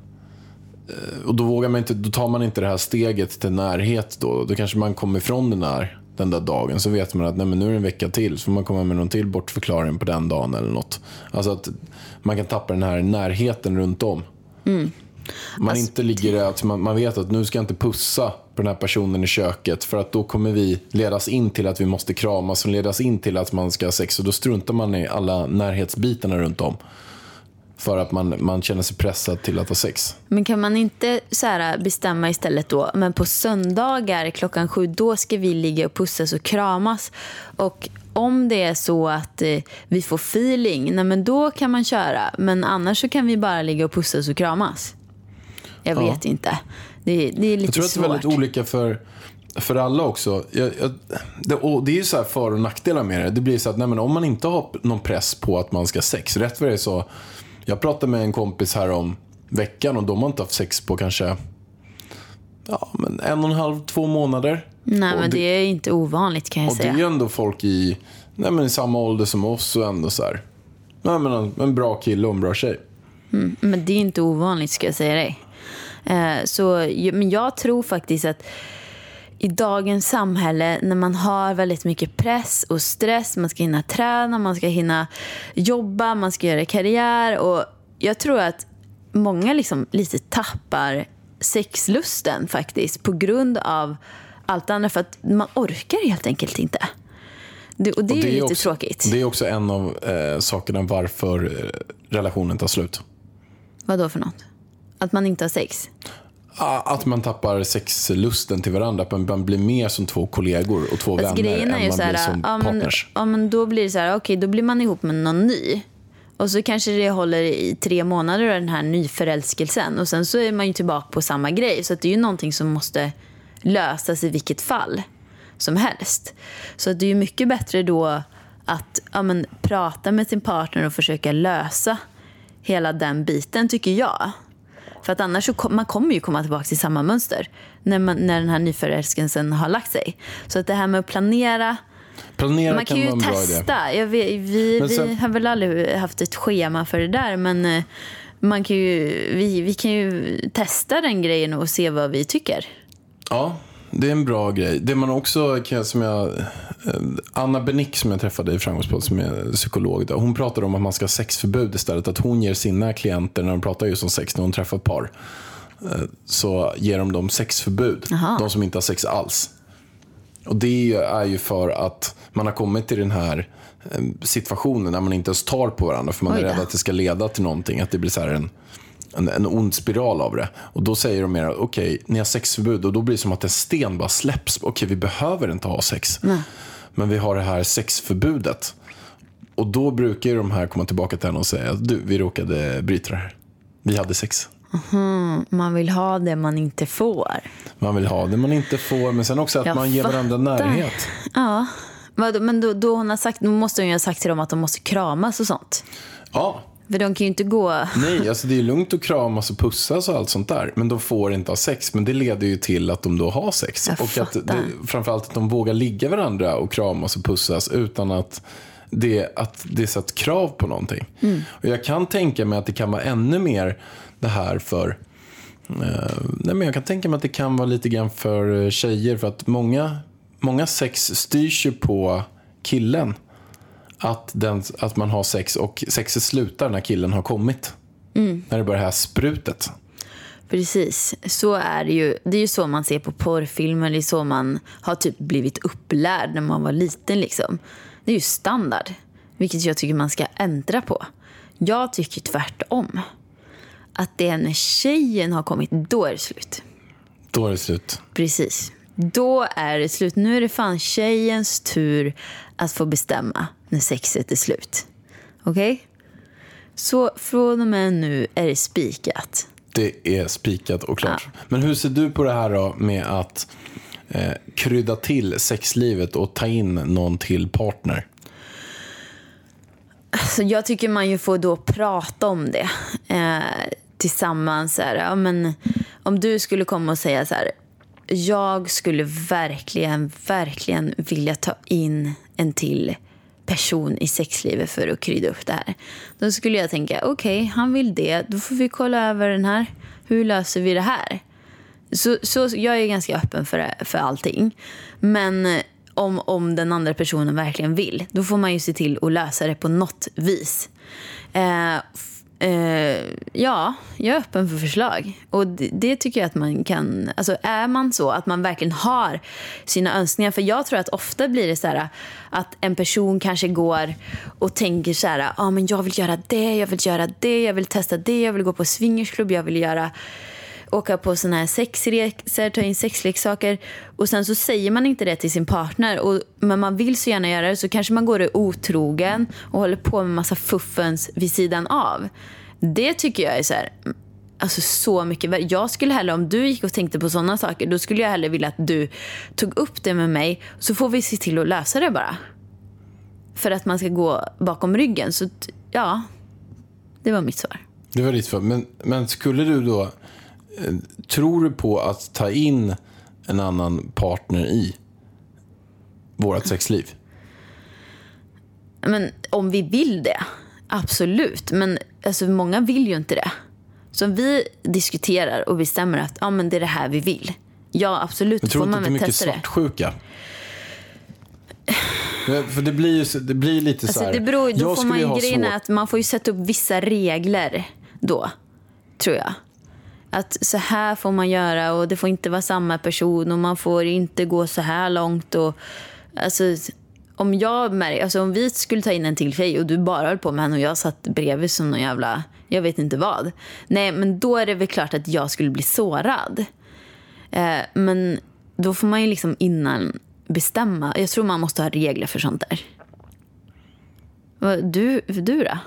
och då, vågar man inte, då tar man inte det här steget till närhet. Då, då kanske man kommer ifrån den där, den där dagen. Så vet man att nej, men nu är det en vecka till. Så får man komma med någon till bortförklaring på den dagen eller något. Alltså att man kan tappa den här närheten runt om. Man inte ligger att man, man vet att nu ska jag inte pussa på den här personen i köket. För att då kommer vi ledas in till att vi måste kramas och ledas in till att man ska ha sex. Och då struntar man i alla närhetsbitarna runt om. För att man, man känner sig pressad till att ha sex.
Men kan man inte så här bestämma istället då, men på söndagar klockan sju, då ska vi ligga och pussas och kramas. Och om det är så att eh, vi får feeling, nej, men då kan man köra. Men annars så kan vi bara ligga och pussas och kramas. Jag
Ja.
vet inte. Det, det är lite
Jag tror att det är
svårt.
väldigt olika för, för alla också. Jag, jag, det, och det är ju så här för och nackdelar med det. Det blir så att nej, men om man inte har någon press på att man ska ha sex. Rätt vad det är så. Jag pratade med en kompis här om veckan och de har inte haft sex på kanske ja, men en och en halv, två månader.
Nej,
och
men det är inte ovanligt kan jag
och det
säga.
är ju ändå folk i, nej, men i samma ålder som oss och ändå så här. Nej, men en, en bra kille och en bra tjej.
Men det är inte ovanligt ska jag säga dig. Eh, så, men jag tror faktiskt att i dagens samhälle när man har väldigt mycket press och stress, man ska hinna träna, man ska hinna jobba, man ska göra karriär och jag tror att många liksom lite tappar sexlusten faktiskt på grund av allt annat för att man orkar helt enkelt inte. Det, och det,
Och
är lite
också,
tråkigt.
Det är också en av eh, sakerna varför eh, relationen tar slut.
Vad då för något? Att man inte har sex?
Att man tappar sexlusten till varandra. Att man- blir mer som två kollegor och två
Fast
vänner
grejen är
än man blir
här,
som
ja,
partners.
ja, men då blir det så här, okej, då blir man ihop med någon ny. Och så kanske det håller i tre månader den här nyförälskelsen. Och sen så är man ju tillbaka på samma grej. Så det är ju någonting som måste lösas i vilket fall som helst. Så det är ju mycket bättre då att ja, men, prata med sin partner och försöka lösa hela den biten tycker jag. För att annars så kom, man kommer ju komma tillbaka till samma mönster när, man, när den här nyförälskelsen har lagt sig. Så att det här med att planera
Planera
man kan
kan
ju testa. Jag vet, vi,
sen-
vi har väl aldrig haft ett schema för det där. Men eh, man kan ju, vi, vi kan ju testa den grejen och se vad vi tycker.
Ja, det är en bra grej. Det man också kan, som jag... Anna Benick som jag träffade i Framgångspodd som är psykolog. Då, hon pratade om att man ska ha sexförbud istället. Att hon ger sina klienter, när de pratar just om sex, när hon träffar par. eh, Så ger de dem sexförbud.
Jaha.
De som inte har sex alls. Och det är ju för att man har kommit till den här eh, situationen när man inte ens tar på varandra. För man
Oj
är rädd att det ska leda till någonting. Att det blir så här en, en, en ond spiral av det. Och då säger de mer, okej, ni har sexförbud. Och då blir det som att en sten bara släpps. Okej, vi behöver inte ha sex. Men vi har det här sexförbudet. Och då brukar de här komma tillbaka till henne och säga, du, vi råkade bryta det här. Vi hade sex.
Man vill ha det man inte får.
Man vill ha det man inte får, men sen också att
Jag
man ger varandra
fattar.
närhet.
Ja, men då, då, hon har sagt, då måste hon ju ha sagt till dem att de måste kramas och sånt.
Ja,
För de kan ju inte gå...
Nej, alltså det är lugnt att kramas och pussas och allt sånt där. Men de får inte ha sex. Men det leder ju till att de då har sex.
Jag
och att det, framförallt att de vågar ligga varandra och kramas och pussas utan att det, att det sätter krav på någonting. Och jag kan tänka mig att det kan vara ännu mer det här för Eh, nej, men jag kan tänka mig att det kan vara lite grann för eh, tjejer. För att många, många sex styrs ju på killen. Att, den, att man har sex och sexet slutar när killen har kommit. När det börjar det här sprutet.
Precis, så är det ju. Det är ju så man ser på porrfilmer. Det är så man har typ blivit upplärd när man var liten. Liksom. Det är ju standard, vilket jag tycker man ska ändra på. Jag tycker tvärtom. Att det är när tjejen har kommit, då är det slut.
Då är det slut.
Precis. Då är det slut. Nu är det fan tjejens tur att få bestämma när sexet är slut. Okej? Så från och med nu är det spikat.
Det är spikat och klart. Men hur ser du på det här då med att eh, krydda till sexlivet och ta in någon till partner?
Så jag tycker man ju får då prata om det eh, tillsammans. Så här, ja, men, om du skulle komma och säga så här. Jag skulle verkligen, verkligen vilja ta in en till person i sexlivet för att krydda upp det här. Då skulle jag tänka, okej, han vill det. Då får vi kolla över den här. Hur löser vi det här? Så, så jag är ganska öppen för, för allting. Men eh, om, om den andra personen verkligen vill, då får man ju se till att lösa det på något vis. Eh, Uh, ja, jag är öppen för förslag. Och det, det tycker jag att man kan... Alltså är man så att man verkligen har sina önskningar. För jag tror att ofta blir det så här att en person kanske går och tänker så här, ah, men jag vill göra det, jag vill göra det, jag vill testa det, jag vill gå på swingersklubb, jag vill göra åka på såna här sexresor, ta in sexleksaker. Och sen så säger man inte det till sin partner. Och, men man vill så gärna göra det. Så kanske man går och är otrogen och håller på med massa fuffens vid sidan av. Det tycker jag är så här, mm, alltså så mycket värre. Jag skulle hellre, om du gick och tänkte på sådana saker, då skulle jag hellre vilja att du tog upp det med mig. Så får vi se till att lösa det bara. För att man ska gå bakom ryggen. Så ja, det var mitt svar.
Det var ditt svar. Men, men skulle du då... Tror du på att ta in en annan partner i vårt sexliv?
Men om vi vill det, absolut. Men alltså, många vill ju inte det. Så om vi diskuterar och bestämmer att ja, men det är det här vi vill. Ja, absolut.
Jag tror
får
inte
man
att det är mycket
det.
svartsjuka. Ja, För det blir ju så- det blir lite så
Alltså,
här...
det beror, då får man
ju
grejen
svårt-
att man får ju sätta upp vissa regler då, tror jag. Att så här får man göra och det får inte vara samma person och man får inte gå så här långt. Och, alltså, om, jag alltså, om vi skulle ta in en till tjej och du bara höll på med henne och jag satt bredvid som någon jävla, jag vet inte vad. Nej, men då är det väl klart att jag skulle bli sårad. Eh, men då får man ju liksom innan bestämma. Jag tror man måste ha regler för sånt där. Du, du då?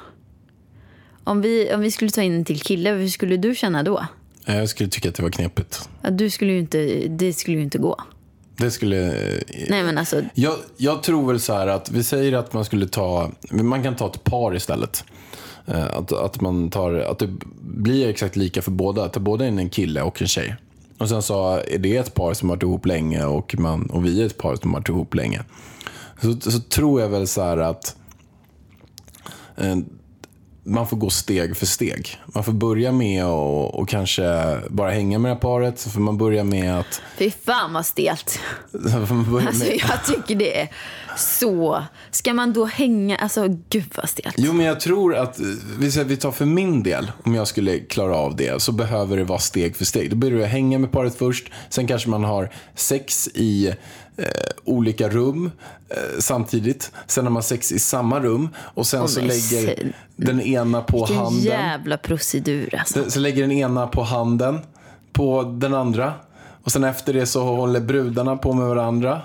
Om vi, om vi skulle ta in en till kille, hur skulle du känna då?
Eh, Jag skulle tycka att det var knepigt.
Ja, du skulle ju inte, det skulle ju inte gå.
Det skulle... eh,
Nej men alltså,
Jag, jag tror väl så här att vi säger att man skulle ta, man kan ta ett par istället. Eh, Att, att, man tar, att det blir exakt lika för båda. Att båda är en kille och en tjej. Och sen så är det ett par som har varit ihop länge och, man, och vi är ett par som har varit ihop länge. Så, så tror jag väl så här att man får gå steg för steg. Man får börja med att och kanske bara hänga med det här paret. Så får man börja med att...
fy fan vad stelt. Alltså
med,
jag tycker det är så. Ska man då hänga, alltså gud vad stelt.
Jo, men jag tror att, vi säger vi tar för min del, om jag skulle klara av det, så behöver det vara steg för steg. Då börjar du hänga med paret först, sen kanske man har sex i eh, olika rum eh, samtidigt. Sen har man sex i samma rum och sen
Åh,
så lägger
sen-
den ena på
Vilken
handen.
jävla procedur alltså.
Så, så lägger den ena på handen på den andra. Och sen efter det så håller brudarna på med varandra.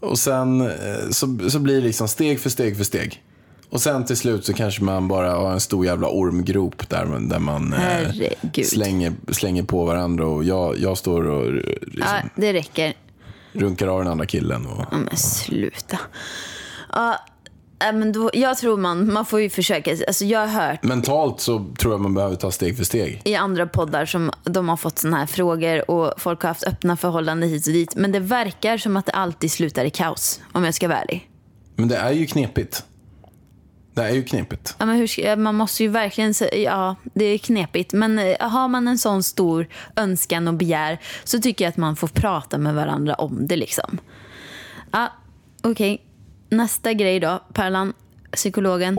Och sen eh, så, så blir det liksom steg för steg för steg. Och sen till slut så kanske man bara har en stor jävla ormgrop där, man- där man eh, slänger, slänger på varandra. Och jag, jag står och liksom,
Ja, det räcker.
Runkar av den andra killen. Och,
Ja, men sluta. Ja, äh, men då, jag tror man, man får ju försöka. Alltså jag har hört
mentalt så tror jag man behöver ta steg för steg.
i andra poddar som de har fått såna här frågor och folk har haft öppna förhållanden hit och dit. Men det verkar som att det alltid slutar i kaos, om jag ska vara ärlig.
Men det är ju knepigt. Det är ju knepigt.
Ja, men hur man måste ju verkligen säga, ja det är knepigt. Men eh, har man en sån stor önskan och begär så tycker jag att man får prata med varandra om det liksom. Ja, okej. Nästa grej då, Pärlan, psykologen.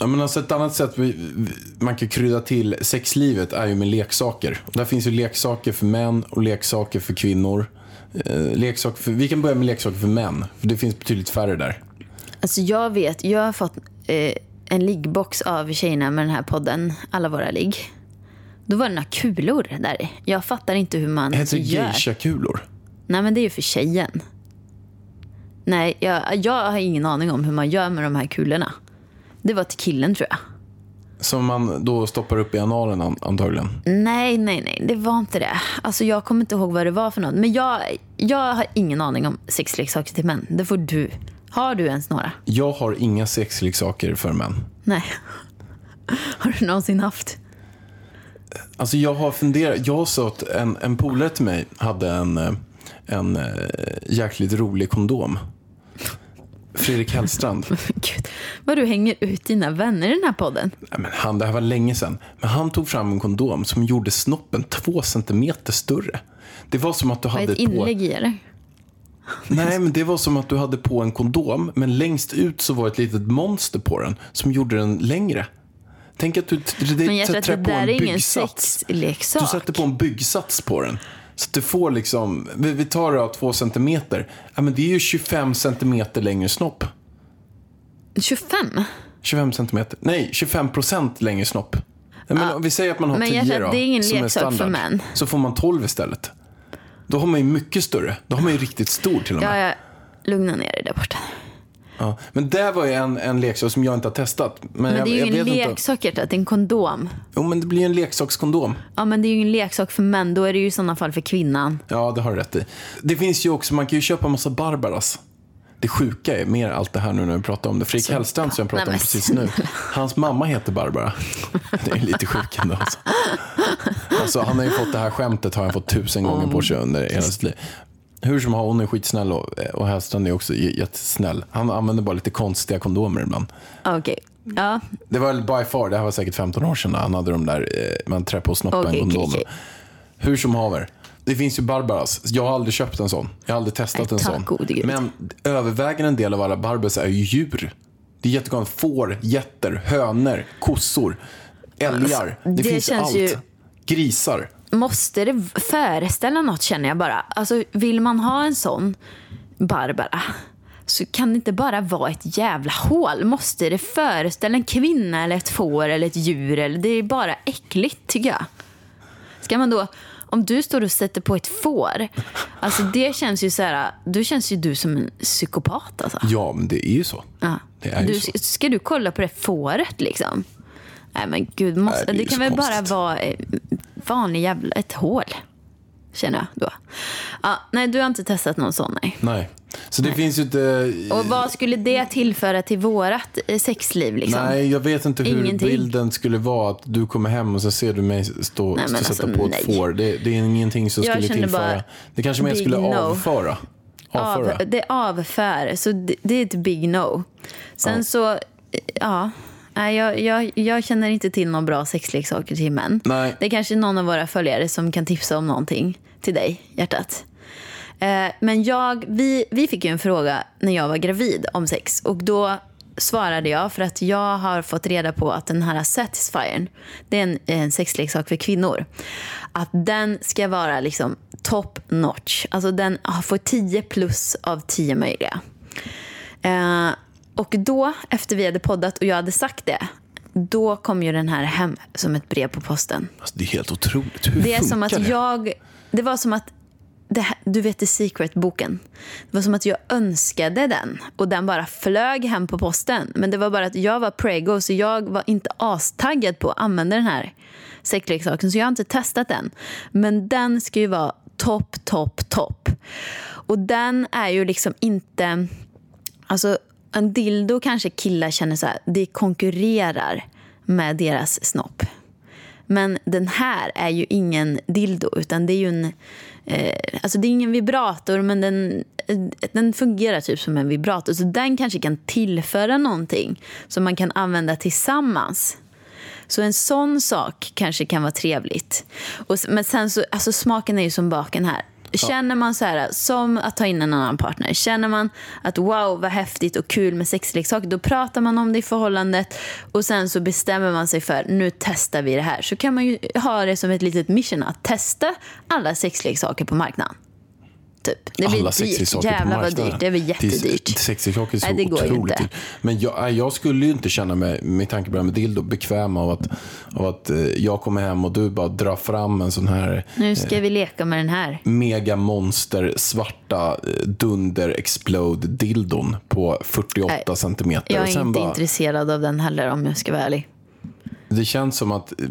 Ja, men alltså ett annat sätt vi, man kan krydda till sexlivet är ju med leksaker. Där finns ju leksaker för män och leksaker för kvinnor. Eh, leksaker för, vi kan börja med leksaker för män, för det finns betydligt färre där.
Alltså jag vet, jag har fått eh, en liggbox av tjejerna med den här podden, alla våra ligg. Då var det några kulor där i. Jag fattar inte hur man
Heter det geisha-kulor?
Nej men det är ju för tjejen. Nej, jag, jag har ingen aning om hur man gör med de här kulorna. Det var till killen tror jag.
Som man då stoppar upp i analen an, antagligen.
Nej, nej, nej, det var inte det. Alltså jag kommer inte ihåg vad det var för något. Men jag, jag har ingen aning om sexleksaker till män. Det får du. Har du ens några?
Jag har inga sexleksaker för män.
Nej. (laughs) Har du någonsin haft?
Alltså jag har funderat, jag sa att en, en polare till mig hade en, eh, en eh, jäkligt rolig kondom. Fredrik Hellstrand. (laughs)
Gud, vad du hänger ut dina vänner i den här podden.
Nej, men han, det här var länge sedan. Men han tog fram en kondom som gjorde snoppen två centimeter större. Det var som att du hade
ett
på...
inlägg i eller?
Nej, men det var som att du hade på en kondom, men längst ut så var ett litet monster på den som gjorde den längre. Tänk att du det,
Men jag tror att det
på
där är ingen
byggsats.
sexleksak.
Du sätter på en byggsats på den. Så att du får liksom, vi, vi tar det av två centimeter. Ja, men det är ju 25 centimeter längre snopp.
25?
25 centimeter, nej 25 procent längre snopp. Ja, men om vi säger att man har
Men
10
jag tror
då,
det är ingen
som
för
standard. Så får man 12 istället. Då har man ju mycket större. Då har man ju riktigt stor till och med.
Ja, ja. Lugna ner dig där borta.
Ja. Men det var ju en, en leksak som jag inte har testat. Men,
Men
jag,
det är ju
jag vet inte.
leksak. Det är en kondom.
Jo, men det blir ju en leksakskondom.
Ja, men det är ju ingen leksak för män. Då är det ju i sådana fall för kvinnan.
Ja, det har du rätt i. Det finns ju också, man kan ju köpa en massa Barbaras. Det sjuka är mer allt det här nu när vi pratar om det. Fredrik Hellstrand som jag pratade om precis nu. Hans mamma heter Barbara. (laughs) Det är lite sjukt ändå. Alltså. Alltså, han har ju fått det här skämtet har han fått tusen gånger på sig under hela sitt liv. Hur som har hon är skitsnäll och, och Hellstrand är också jättesnäll. Han använder bara lite konstiga kondomer ibland.
Okej. Ja,
Det var by far, det här var säkert 15 år sedan, han hade de där, eh, man trär på snoppen
okej,
kondomer.
okej.
Hur som haver. Det finns ju Barbaras. Jag har aldrig köpt en sån. Jag har aldrig testat
Nej,
en sån.
gud.
Men övervägande del av alla Barbaras är ju djur. Det är jättekonstigt. Får, getter, hönor, kossor, älgar. Det,
Alltså, det
finns
känns
allt.
ju-
Grisar.
Måste det föreställa något känner jag bara. Alltså vill man ha en sån Barbara så kan det inte bara vara ett jävla hål. Måste det föreställa en kvinna eller ett får eller ett djur? Eller, det är bara äckligt tycker jag. Ska man då, om du står och sätter på ett får, alltså det känns ju så här, då känns ju du som en psykopat alltså.
Ja, men det är ju så.
Ja.
Det är ju
du,
så.
Ska du kolla på det fåret liksom? Nej men gud, måste,
Nej, det
det, kan väl bara
konstigt.
vara vanlig jävla, ett hål. Känner jag då. Ja, nej, du har inte testat någon sån nej.
Nej. Så det finns ju inte...
Och vad skulle det tillföra till vårat eh, sexliv liksom?
Nej, jag vet inte hur
Ingenting.
bilden skulle vara. Att du kommer hem och så ser du mig stå,
Nej,
stå och sätta
alltså,
på ett
nej.
får. Det, det är ingenting som
Jag
skulle tillföra.
bara
Det kanske mer skulle
no.
avföra. Avföra.
Av, det avför, så det, det är ett big no. Sen
Ja.
så, ja. Nej, jag, jag, jag känner inte till några bra sexleksaker till män.
Nej.
Det är kanske någon av våra följare som kan tipsa om någonting till dig, hjärtat. Eh, men jag, vi, vi fick ju en fråga när jag var gravid om sex. Och då svarade jag för att jag har fått reda på att den här Satisfyern, det är en, en sexleksak för kvinnor. Att den ska vara liksom top notch. Alltså den får 10 plus av 10 möjliga. Eh, och då, efter vi hade poddat och jag hade sagt det, då kom ju den här hem som ett brev på posten.
Alltså, det är helt otroligt. Hur
Det är som att
det?
jag... Det var som att... Här, du vet The Secret-boken. Det var som att jag önskade den och den bara flög hem på posten. Men det var bara att jag var prego så jag var inte astaggad på att använda den här sexleksaken. Så jag har inte testat den. Men den ska ju vara topp, topp, topp. Och den är ju liksom inte... Alltså en dildo kanske killar känner så här, det konkurrerar med deras snopp. Men den här är ju ingen dildo, utan det är ju en... Eh, alltså det är ingen vibrator, men den, eh, den fungerar typ som en vibrator. Så den kanske kan tillföra någonting som man kan använda tillsammans. Så en sån sak kanske kan vara trevligt. Och, men sen så, alltså smaken är ju som baken här. Känner man så här, som att ta in en annan partner, känner man att wow vad häftigt och kul med sexleksaker, då pratar man om det i förhållandet och sen så bestämmer man sig för nu testar vi det här. Så kan man ju ha det som ett litet mission att testa alla sexleksaker på marknaden. Typ. Det blir
Alla
dyrt. Jävlar vad dyrt. Det blir jättedyrt.
Sexleksaker är så
Nej, det går
otroligt
inte.
Men jag, jag skulle ju inte känna mig, med tanke på det här med dildo, bekväm av att, av att eh, jag kommer hem och du bara drar fram en sån här
Nu ska vi leka med den här.
mega monster svarta eh, dunder explode dildon på 48
Nej,
centimeter.
Jag är inte
bara-
intresserad av den heller om jag ska vara ärlig.
Det känns som att eh,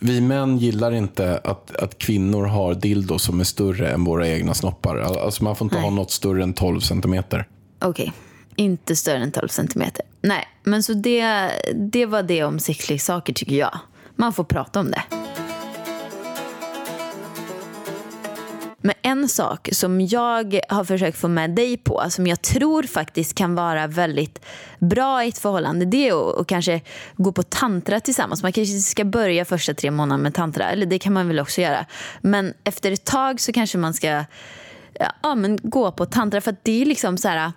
vi män gillar inte att, att kvinnor har dildo som är större än våra egna snoppar. Alltså man får inte
Nej.
ha något större än 12 centimeter.
Okej, inte större än 12 centimeter. Nej, men så det, det var det om sexleksaker tycker jag. Man får prata om det. Men en sak som jag har försökt få med dig på, som jag tror faktiskt kan vara väldigt bra i ett förhållande, det är att, att kanske gå på tantra tillsammans. Man kanske ska börja första tre månaderna med tantra, eller det kan man väl också göra. Men efter ett tag så kanske man ska ja, men gå på tantra, för att det är liksom så här...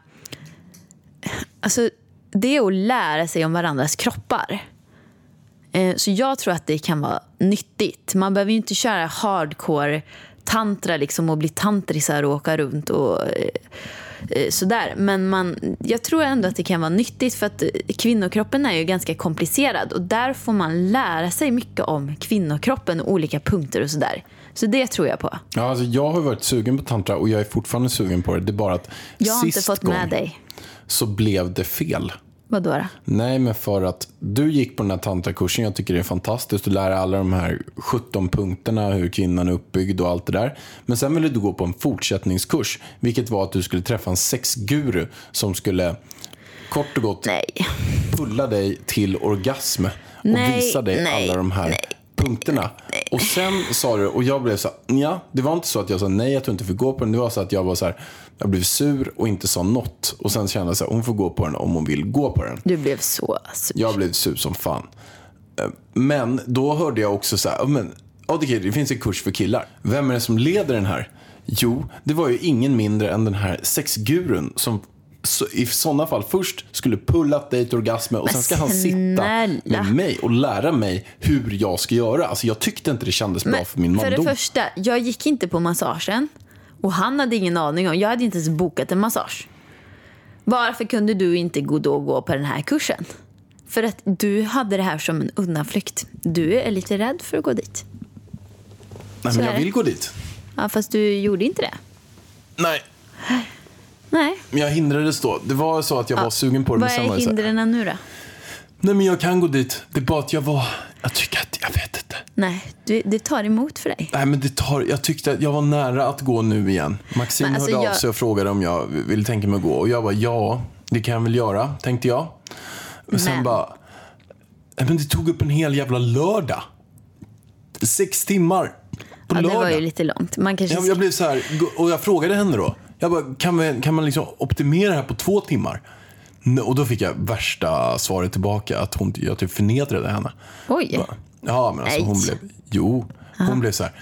Alltså, det är att lära sig om varandras kroppar. Eh, så jag tror att det kan vara nyttigt. Man behöver ju inte köra hardcore tantra liksom och bli tantrisar och åka runt och eh, eh, sådär. Men man, jag tror ändå att det kan vara nyttigt för att eh, kvinnokroppen är ju ganska komplicerad och där får man lära sig mycket om kvinnokroppen och olika punkter och sådär. Så det tror jag på.
Ja, alltså jag har varit sugen på tantra och jag är fortfarande sugen på det. Det är bara att
Jag har inte fått
gång
med dig.
så blev det fel.
Vadå då?
Nej, men för att du gick på den här tantrakursen. Jag tycker det är fantastiskt att lära alla de här 17 punkterna, hur kvinnan är uppbyggd och allt det där. Men sen ville du gå på en fortsättningskurs, vilket var att du skulle träffa en sexguru som skulle kort och gott
Nej.
pulla dig till orgasm och
Nej,
visa dig
nej,
alla de här punkterna. Och sen sa du, och jag blev så här, ja, det var inte så att jag sa nej att du inte fick gå på den. Det var så att jag var så här, jag blev sur och inte sa något. Och sen kände jag så här, hon får gå på den om hon vill gå på den.
Du blev så sur.
Jag blev sur som fan. Eh, Men då hörde jag också så här, men, det, det finns en kurs för killar. Vem är det som leder den här? Jo, det var ju ingen mindre än den här sexgurun som så, i sådana fall först skulle pullat dig till orgasm och sen ska han sitta med mig och lära mig hur jag ska göra. Alltså jag tyckte inte det kändes bra
Men
för min
för det första, jag gick inte på massagen. Och han hade ingen aning om, jag hade inte ens bokat en massage. Varför kunde du inte gå då gå på den här kursen? För att du hade det här som en undanflykt. Du är lite rädd för att gå dit.
Nej men jag vill gå dit.
Ja, fast du gjorde inte det.
Nej,
Nej.
men jag hindrades då. Det var så att jag var sugen på det.
Vad är
var det
hindren nu då?
Nej men jag kan gå dit. Det är bara att jag var, jag tycker att, jag vet inte.
Nej, du, det tar emot för dig.
Nej men det tar, jag tyckte att jag var nära att gå nu igen. Maxine
Men alltså,
hörde av
jag-
sig och frågade om jag ville tänka mig att gå. Och jag bara ja, det kan jag väl göra, tänkte jag. Men sen bara, nej, men det tog upp en hel jävla lördag. Sex timmar på
Ja, det
lördag.
var ju lite långt. Man kanske...
Jag, jag blev så här, och jag frågade henne då. Jag bara, kan, vi, kan man liksom optimera det här på två timmar? Och då fick jag värsta svaret tillbaka, att hon, jag typ förnedrade henne.
Oj.
Bara, Ja, men alltså hon blev, jo, hon blev så här.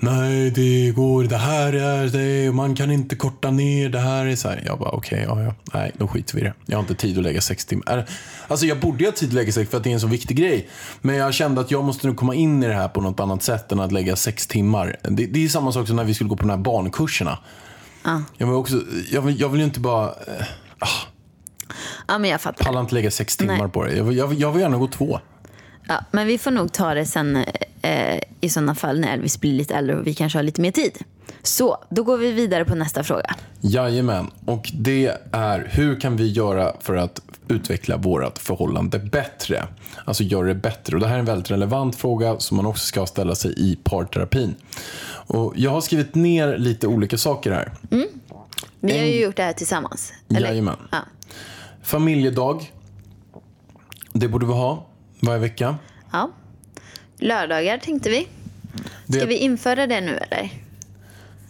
Nej, det går, det här är det, man kan inte korta ner, det här är så här. Jag bara, okej, ja, ja, nej, då skiter vi i det. Jag har inte tid att lägga sex timmar. Alltså jag borde ha tid att lägga sex för att det är en så viktig grej. Men jag kände att jag måste nu komma in i det här på något annat sätt än att lägga sex timmar. Det, det är samma sak som när vi skulle gå på de här barnkurserna. Jag vill, också, jag vill, jag vill ju inte bara, eh,
Ja, men jag fattar.
palla inte lägga sex timmar
Nej.
på det. Jag vill, jag, vill, jag vill gärna gå två.
Ja, men vi får nog ta det sen eh, i sådana fall när Elvis blir lite äldre och vi kanske har lite mer tid. Så, då går vi vidare på nästa fråga.
Jajamän, och det är hur kan vi göra för att utveckla vårt förhållande bättre? Alltså göra det bättre. Och det här är en väldigt relevant fråga som man också ska ställa sig i parterapin. Och jag har skrivit ner lite olika saker här.
Vi har ju
En-
gjort det här tillsammans.
Jajamän.
Ja.
Familjedag. Det borde vi ha varje vecka.
ja. Lördagar tänkte vi. Ska
Det,
vi införa det nu eller?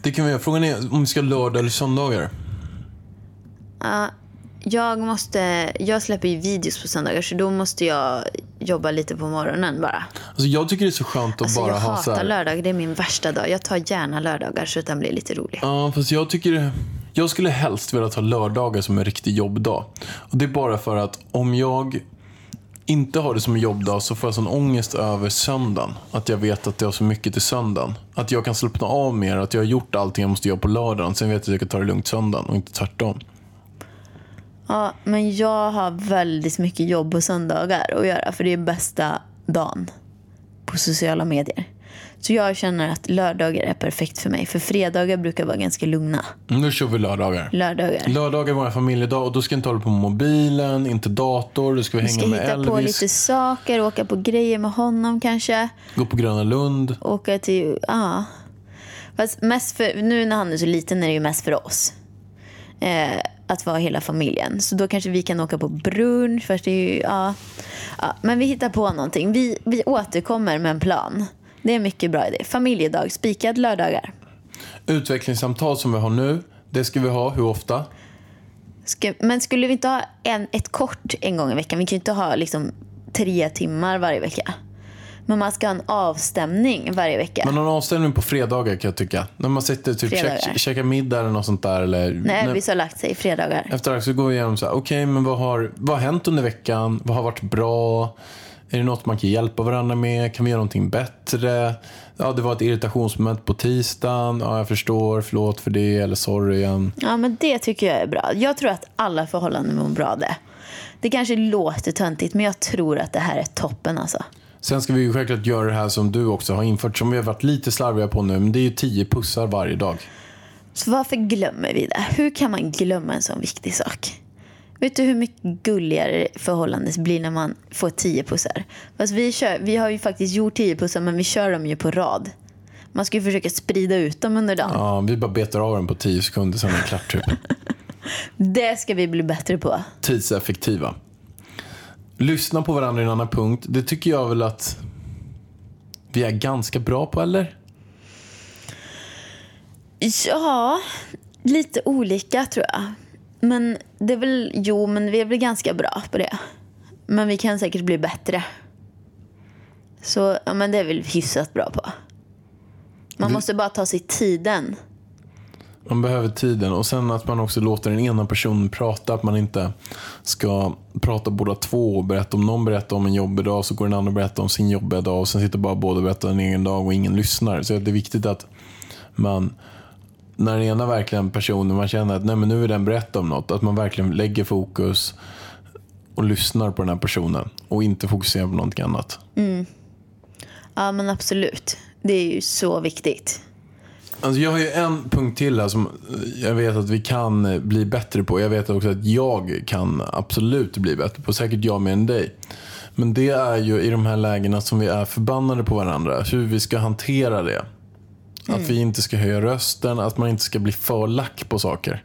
det kan vi göra. Frågan är om vi ska lördag eller söndagar.
Ja, jag måste, jag släpper ju videos på söndagar så då måste jag jobba lite på morgonen bara.
Alltså jag tycker det är så skönt att
Alltså
bara
jag
ha så
hatar
här.
lördagar, det är min värsta dag. Jag tar gärna lördagar så att den blir lite rolig.
Ja, fast jag tycker... Jag skulle helst vilja ta lördagar som en riktig jobbdag. Och det är bara för att om jag inte har det som en jobbdag så får jag sån ångest över söndagen. Att jag vet att jag har så mycket till söndagen. Att jag kan slappna av mer, att jag har gjort allting jag måste göra på lördagen. Sen vet jag att jag kan ta det lugnt söndagen och inte tvärtom.
Ja, men jag har väldigt mycket jobb på söndagar att göra för det är bästa dagen på sociala medier. Så jag känner att lördagar är perfekt för mig för fredagar brukar vara ganska lugna.
Nu kör vi lördagar.
Lördagar.
Lördagar är vår familjedag och då ska jag inte hålla på med mobilen, inte dator, då ska vi
Vi
hänga
ska
med
hitta
Elvis,
på lite saker, åka på grejer med honom kanske.
gå på Gröna Lund.
Åka till, ja. Fast mest för, nu när han är så liten är det ju mest för oss. Eh, att vara hela familjen. Så då kanske vi kan åka på brunch. Fast det är ju, ja. ja. Men vi hittar på någonting. Vi, vi återkommer med en plan. Det är en mycket bra idé. Familjedag, spikad lördagar.
Utvecklingssamtal som vi har nu, det ska vi ha hur ofta?
Ska, men skulle vi inte ha en, ett kort en gång i veckan? Vi kan ju inte ha liksom tre timmar varje vecka. Men man ska ha en avstämning varje vecka.
Man har en avställning på fredagar kan jag tycka. När man sitter typ
Fredagar.
käk, käkar middag eller något sånt där. Eller,
när Elvis har lagt sig fredagar.
Efter det så går vi igenom så här, okej men vad har, vad har hänt under veckan? Vad har varit bra? Är det något man kan hjälpa varandra med? Kan vi göra någonting bättre? Ja, det var ett irritationsmoment på tisdagen. Ja, jag förstår. Förlåt för det. Eller sorry igen.
Ja, men det tycker jag är bra. Jag tror att alla förhållanden mår bra det. Det kanske låter töntigt, men jag tror att det här är toppen alltså.
Sen ska vi ju självklart göra det här som du också har infört, som vi har varit lite slarviga på nu. Men det är ju tio pussar varje dag.
Så varför glömmer vi det? Hur kan man glömma en sån viktig sak? Vet du hur mycket gulligare förhållandet blir när man får tio pussar? Fast vi, kör, vi har ju faktiskt gjort tio pussar, men vi kör dem ju på rad. Man ska ju försöka sprida ut dem under dagen.
Ja, vi bara betar av den på tio sekunder, sen är det klart typ. (laughs)
Det ska vi bli bättre på.
Tidseffektiva. Lyssna på varandra i en annan punkt. Det tycker jag väl att vi är ganska bra på, eller?
Ja, lite olika tror jag. Men det är väl, jo, men vi är väl ganska bra på det. Men vi kan säkert bli bättre. Så ja, men det är väl hyfsat bra på. Man
Vi-
måste bara ta sig tiden.
Man behöver tiden och sen att man också låter den ena personen prata. Att man inte ska prata båda två och berätta om någon berättar om en jobbig dag så går den andra och berättar om sin jobbiga dag och sen sitter bara båda och berättar en egen dag och ingen lyssnar. Så det är viktigt att man när den ena verkligen personen, man känner att nej, men nu är den berätta om något, att man verkligen lägger fokus och lyssnar på den här personen och inte fokuserar på någonting annat.
Ja, men absolut. Det är ju så viktigt.
Alltså jag har ju en punkt till här som jag vet att vi kan bli bättre på. Jag vet också att jag kan absolut bli bättre på. Säkert jag mer än dig. Men det är ju i de här lägena som vi är förbannade på varandra. Hur vi ska hantera det. Att vi inte ska höja rösten, att man inte ska bli för lack på saker.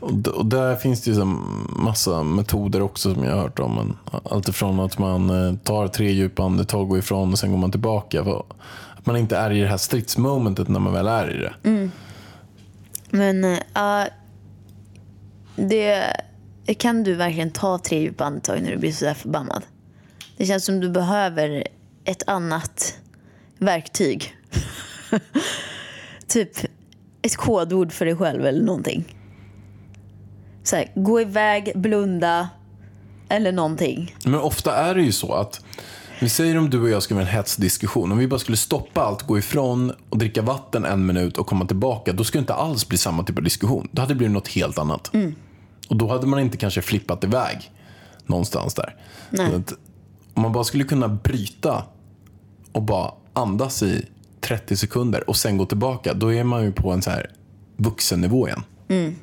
Och, och där finns det ju massa metoder också som jag har hört om. Men allt ifrån att man eh, tar tre djupa andetag, går ifrån och sen går man tillbaka. Att man inte är i det här stridsmomentet när man väl är i det. Mm.
Men uh, ja, det kan du verkligen ta tre djupa andetag när du blir så där förbannad. Det känns som du behöver ett annat verktyg. (laughs) (laughs) typ ett kodord för dig själv eller någonting. Så här, gå iväg, blunda eller någonting.
Men ofta är det ju så att vi säger om du och jag ska ha en hetsdiskussion. Om vi bara skulle stoppa allt, gå ifrån och dricka vatten en minut och komma tillbaka. Då skulle det inte alls bli samma typ av diskussion. Då hade det blivit något helt annat. Och då hade man inte kanske flippat iväg någonstans där. Om man bara skulle kunna bryta och bara andas i 30 sekunder och sen gå tillbaka. Då är man ju på en så här vuxennivå igen. Mm.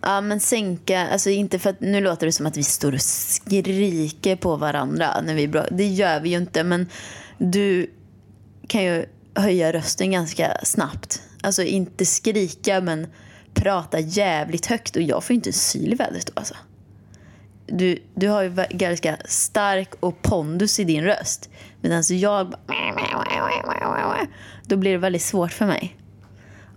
Ja, men sänka, alltså inte för att nu låter det som att vi står och skriker på varandra när vi är bra. Det gör vi ju inte, men du kan ju höja rösten ganska snabbt. Alltså inte skrika, men prata jävligt högt och jag får ju inte en syl i vädret då alltså. Du, du har ju ganska stark och pondus i din röst. Medan jag. Då blir det väldigt svårt för mig.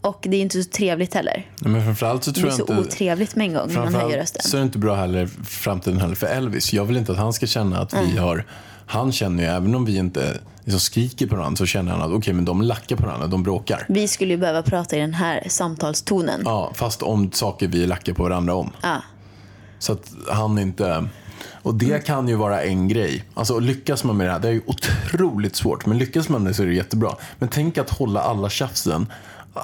Och det är inte så trevligt heller.
Men framförallt så
Det
tror
är
jag
så
inte...
otrevligt med en gång när man höjer rösten.
så är det inte bra heller framtiden heller för Elvis. Jag vill inte att han ska känna att vi har... Han känner ju, även om vi inte liksom skriker på varandra, så känner han att okej, men de lackar på varandra, de bråkar.
Vi skulle ju behöva prata i den här samtalstonen.
Ja, fast om saker vi lackar på varandra om.
Ja.
Så att han inte... Och det kan ju vara en grej. Alltså lyckas man med det här, det är ju otroligt svårt. Men lyckas man med det så är det jättebra. Men tänk att hålla alla tjafsen.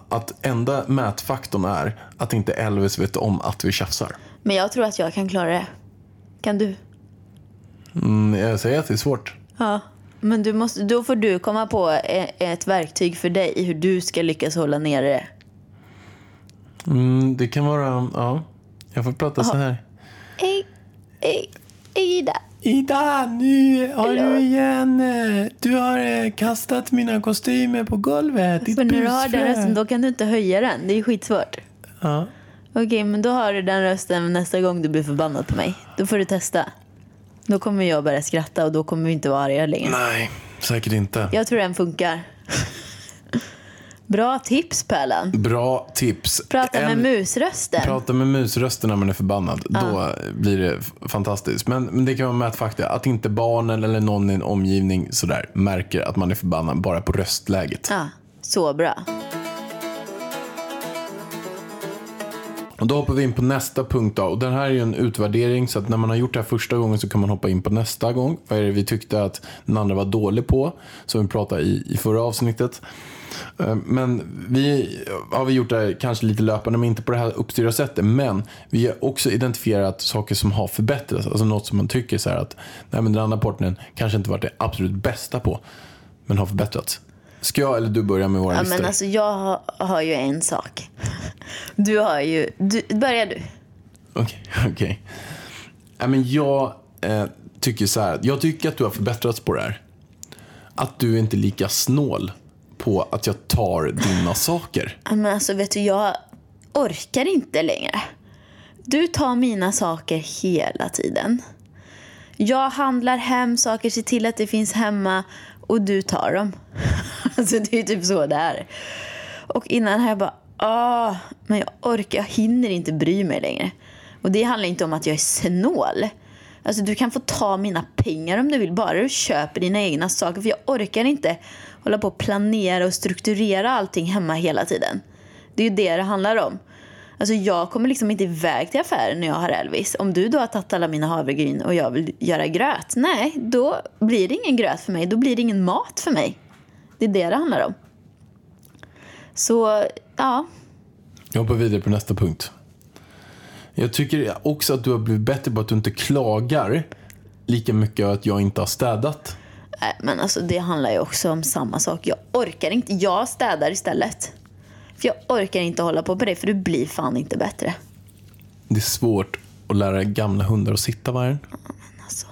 Att enda mätfaktorn är att inte Elvis vet om att vi tjafsar.
Men jag tror att jag kan klara det. Kan du?
Mm, jag säger att det är svårt.
Ja. Men du måste, då får du komma på e- ett verktyg för dig hur du ska lyckas hålla nere det.
Mm, det kan vara, ja. Jag får prata så här.
Hej, hej Ida.
Ida, nu har
Hello.
du igen... eh, Du har eh, kastat mina kostymer på golvet. Ditt
För när du har den rösten då kan du inte höja den. Det är skitsvårt.
Ja.
Okej, men då har du den rösten nästa gång du blir förbannad på mig. Då får du testa. Då kommer jag börja skratta och då kommer vi inte vara arga längre.
Nej, säkert inte.
Jag tror den funkar. Bra tips Pärlan.
Bra tips.
Prata med
En-
musrösten.
Prata med musrösten när man är förbannad. Då blir det fantastiskt. Men, men det kan vara mätfakta. Att inte barnen eller någon i en omgivning sådär märker att man är förbannad bara på röstläget.
Ja, så bra.
Och då hoppar vi in på nästa punkt. Då. Och den här är ju en utvärdering. Så att när man har gjort det här första gången så kan man hoppa in på nästa gång. Vad är det vi tyckte att den andra var dålig på? Som vi pratade i, i förra avsnittet. Eh, Men vi har vi gjort det här kanske lite löpande, men inte på det här uppstyrda sättet. Men vi har också identifierat saker som har förbättrats. Alltså något som man tycker så här att nej, men den andra partnern kanske inte varit det absolut bästa på, men har förbättrats. Ska jag eller du börja med våra
Ja,
listor?
men alltså jag har, har ju en sak. Du har ju... Du, börja du.
Okej, (laughs) okej. Nej, men jag eh, tycker så här. Jag tycker att du har förbättrats på det här. Att du är inte är lika snål på att jag tar dina saker.
Men alltså vet du, jag orkar inte längre. Du tar mina saker hela tiden. Jag handlar hem saker, ser till att det finns hemma och du tar dem. (laughs) Alltså det är typ så det är. Och innan här jag bara, ah, men jag orkar, jag hinner inte bry mig längre. Och det handlar inte om att jag är snål. Alltså du kan få ta mina pengar om du vill, bara du köper dina egna saker. För jag orkar inte hålla på och planera och strukturera allting hemma hela tiden. Det är ju det det handlar om. Alltså jag kommer liksom inte iväg till affären när jag har Elvis. Om du då har tagit alla mina havregryn och jag vill göra gröt, nej, då blir det ingen gröt för mig. Då blir det ingen mat för mig. Det är det det handlar om. Så, ja.
Jag hoppar vidare på nästa punkt. Jag tycker också att du har blivit bättre på att du inte klagar lika mycket att jag inte har städat.
Men alltså det handlar ju också om samma sak. Jag orkar inte. Jag städar istället. För jag orkar inte hålla på på det, för du blir fan inte bättre.
Det är svårt att lära gamla hundar att sitta, Vargen.
Alltså.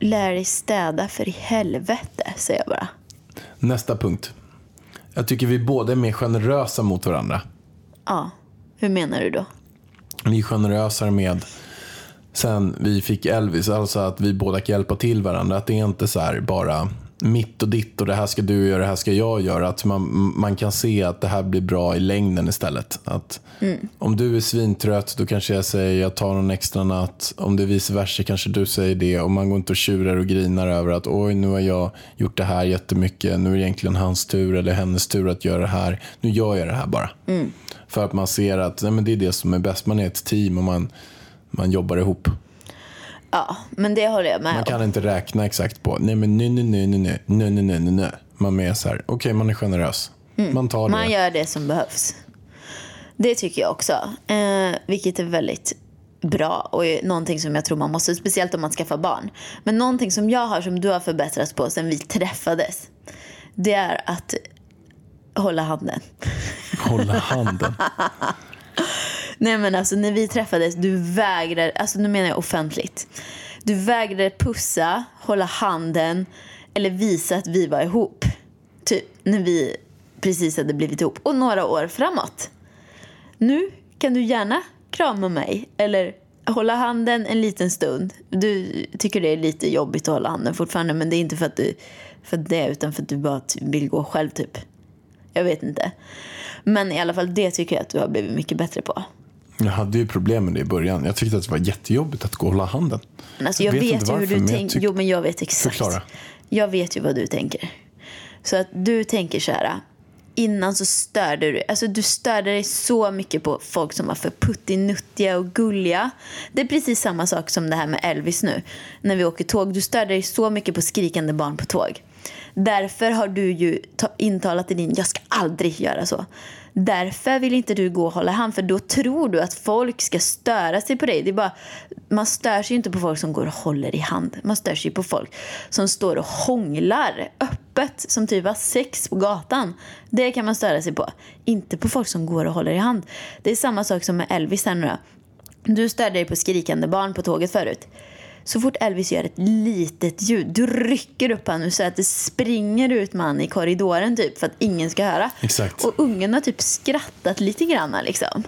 Lär dig städa för i helvete, säger jag bara.
Nästa punkt. Jag tycker vi båda är mer generösa mot varandra.
Ja, hur menar du då?
Vi är generösare med sen vi fick Elvis, alltså att vi båda kan hjälpa till varandra. Att det är inte så här bara mitt och ditt och det här ska du göra, det här ska jag göra. Att man, man kan se att det här blir bra i längden istället. Att Om du är svintrött då kanske jag säger jag tar någon extra natt. Om det är vice versa kanske du säger det. Och man går inte och tjurar och grinar över att oj nu har jag gjort det här jättemycket. Nu är det egentligen hans tur eller hennes tur att göra det här. Nu gör jag det här bara. För att man ser att nej, men det är det som är bäst. Man är ett team och man, man jobbar ihop.
Ja, men det håller jag med
Man
om.
kan inte räkna exakt på, nej men nej, nej, nej, nej, nej, nej, nej, nej. Man är så här, okej man är generös. Man tar det.
Man gör det som behövs. Det tycker jag också. Eh, vilket är väldigt bra och är någonting som jag tror man måste, speciellt om man skaffar barn. Men någonting som jag har som du har förbättrats på sen vi träffades. Det är att hålla handen.
Hålla handen. (laughs)
Nej men alltså när vi träffades, du vägrade, alltså nu menar jag offentligt. Du vägrade pussa, hålla handen eller visa att vi var ihop. Typ när vi precis hade blivit ihop. Och några år framåt. Nu kan du gärna krama mig eller hålla handen en liten stund. Du tycker det är lite jobbigt att hålla handen fortfarande men det är inte för att du för det utan för att du bara vill gå själv typ. Jag vet inte. Men i alla fall det tycker jag att du har blivit mycket bättre på.
Jag hade ju problem med det i början. Jag tyckte att det var jättejobbigt att gå och hålla handen.
Men alltså, jag,
vet
vet,
inte
ju hur du
jag
tänker. Jo, men jag vet exakt.
Förklara.
Jag vet ju vad du tänker. Så att du tänker så här. Innan så störde du Alltså du störde dig så mycket på folk som var för puttinuttiga och gulliga. Det är precis samma sak som det här med Elvis nu. När vi åker tåg. Du störde dig så mycket på skrikande barn på tåg. Därför har du ju ta- intalat i din, jag ska aldrig göra så. Därför vill inte du gå och hålla hand för då tror du att folk ska störa sig på dig. Det är bara, man stör sig ju inte på folk som går och håller i hand. Man stör sig på folk som står och hånglar öppet som typ har sex på gatan. Det kan man störa sig på. Inte på folk som går och håller i hand. Det är samma sak som med Elvis här nu då. Du störde dig på skrikande barn på tåget förut. Så fort Elvis gör ett litet ljud, du rycker upp honom så att det springer ut man i korridoren typ för att ingen ska höra.
Exakt.
Och ungen har typ skrattat lite grann liksom.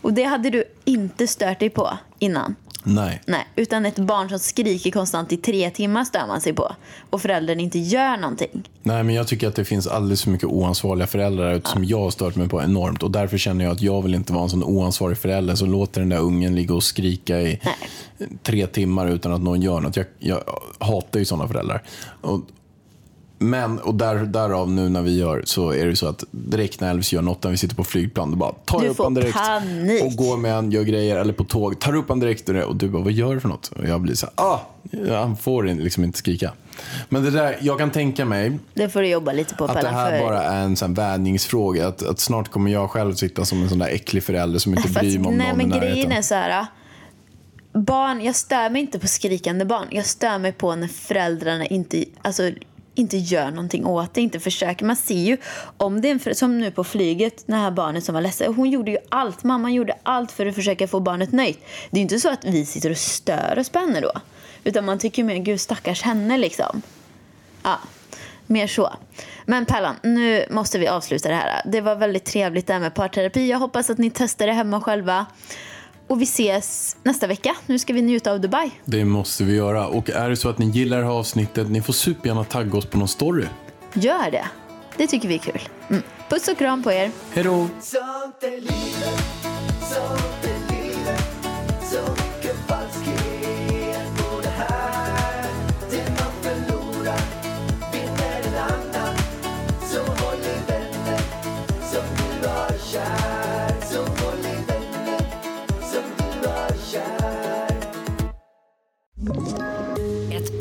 Och det hade du inte stört dig på innan.
Nej.
Nej, utan ett barn som skriker konstant i tre timmar stör man sig på. Och föräldern inte gör någonting.
Nej, men jag tycker att det finns alldeles för mycket oansvariga föräldrar ute som jag har stört mig på enormt. Och därför känner jag att jag vill inte vara en sån oansvarig förälder som låter den där ungen ligga och skrika i tre timmar utan att någon gör något. Jag, jag hatar ju sådana föräldrar. Och, men, och där, därav nu när vi gör så är det så att direkt när Elvis gör något när vi sitter på flygplan, då bara tar jag upp han direkt
panik.
och går med han, gör grejer, eller på tåg, tar upp han direkt och, det, och du bara, vad gör du för något? Och jag blir så här, ah, han får liksom inte skrika. Men det där, jag kan tänka mig
Det får du jobba lite på
att det här
för-
bara är en sån värjningsfråga. Att, att snart kommer jag själv sitta som en sån där äcklig förälder som inte
Fast,
bryr mig om
nej,
någon
men
i
grejen
närheten.
är så här. Barn, jag stör mig inte på skrikande barn. Jag stör mig på när föräldrarna inte, alltså, inte gör någonting åt det, inte försöker. Man ser ju, om det är en som nu på flyget, det här barnet som var ledsen. Hon gjorde ju allt, mamman gjorde allt för att försöka få barnet nöjt. Det är ju inte så att vi sitter och stör oss på henne då. Utan man tycker mer, gud stackars henne liksom. Ja, mer så. Men Pärlan, nu måste vi avsluta det här. Det var väldigt trevligt det här med parterapi. Jag hoppas att ni testar det hemma själva. Och vi ses nästa vecka. Nu ska vi njuta av Dubai.
Det måste vi göra. Och är det så att ni gillar det här avsnittet, ni får supergärna tagga oss på någon story.
Gör det. Det tycker vi är kul. Mm. Puss och kram på er.
Hej då!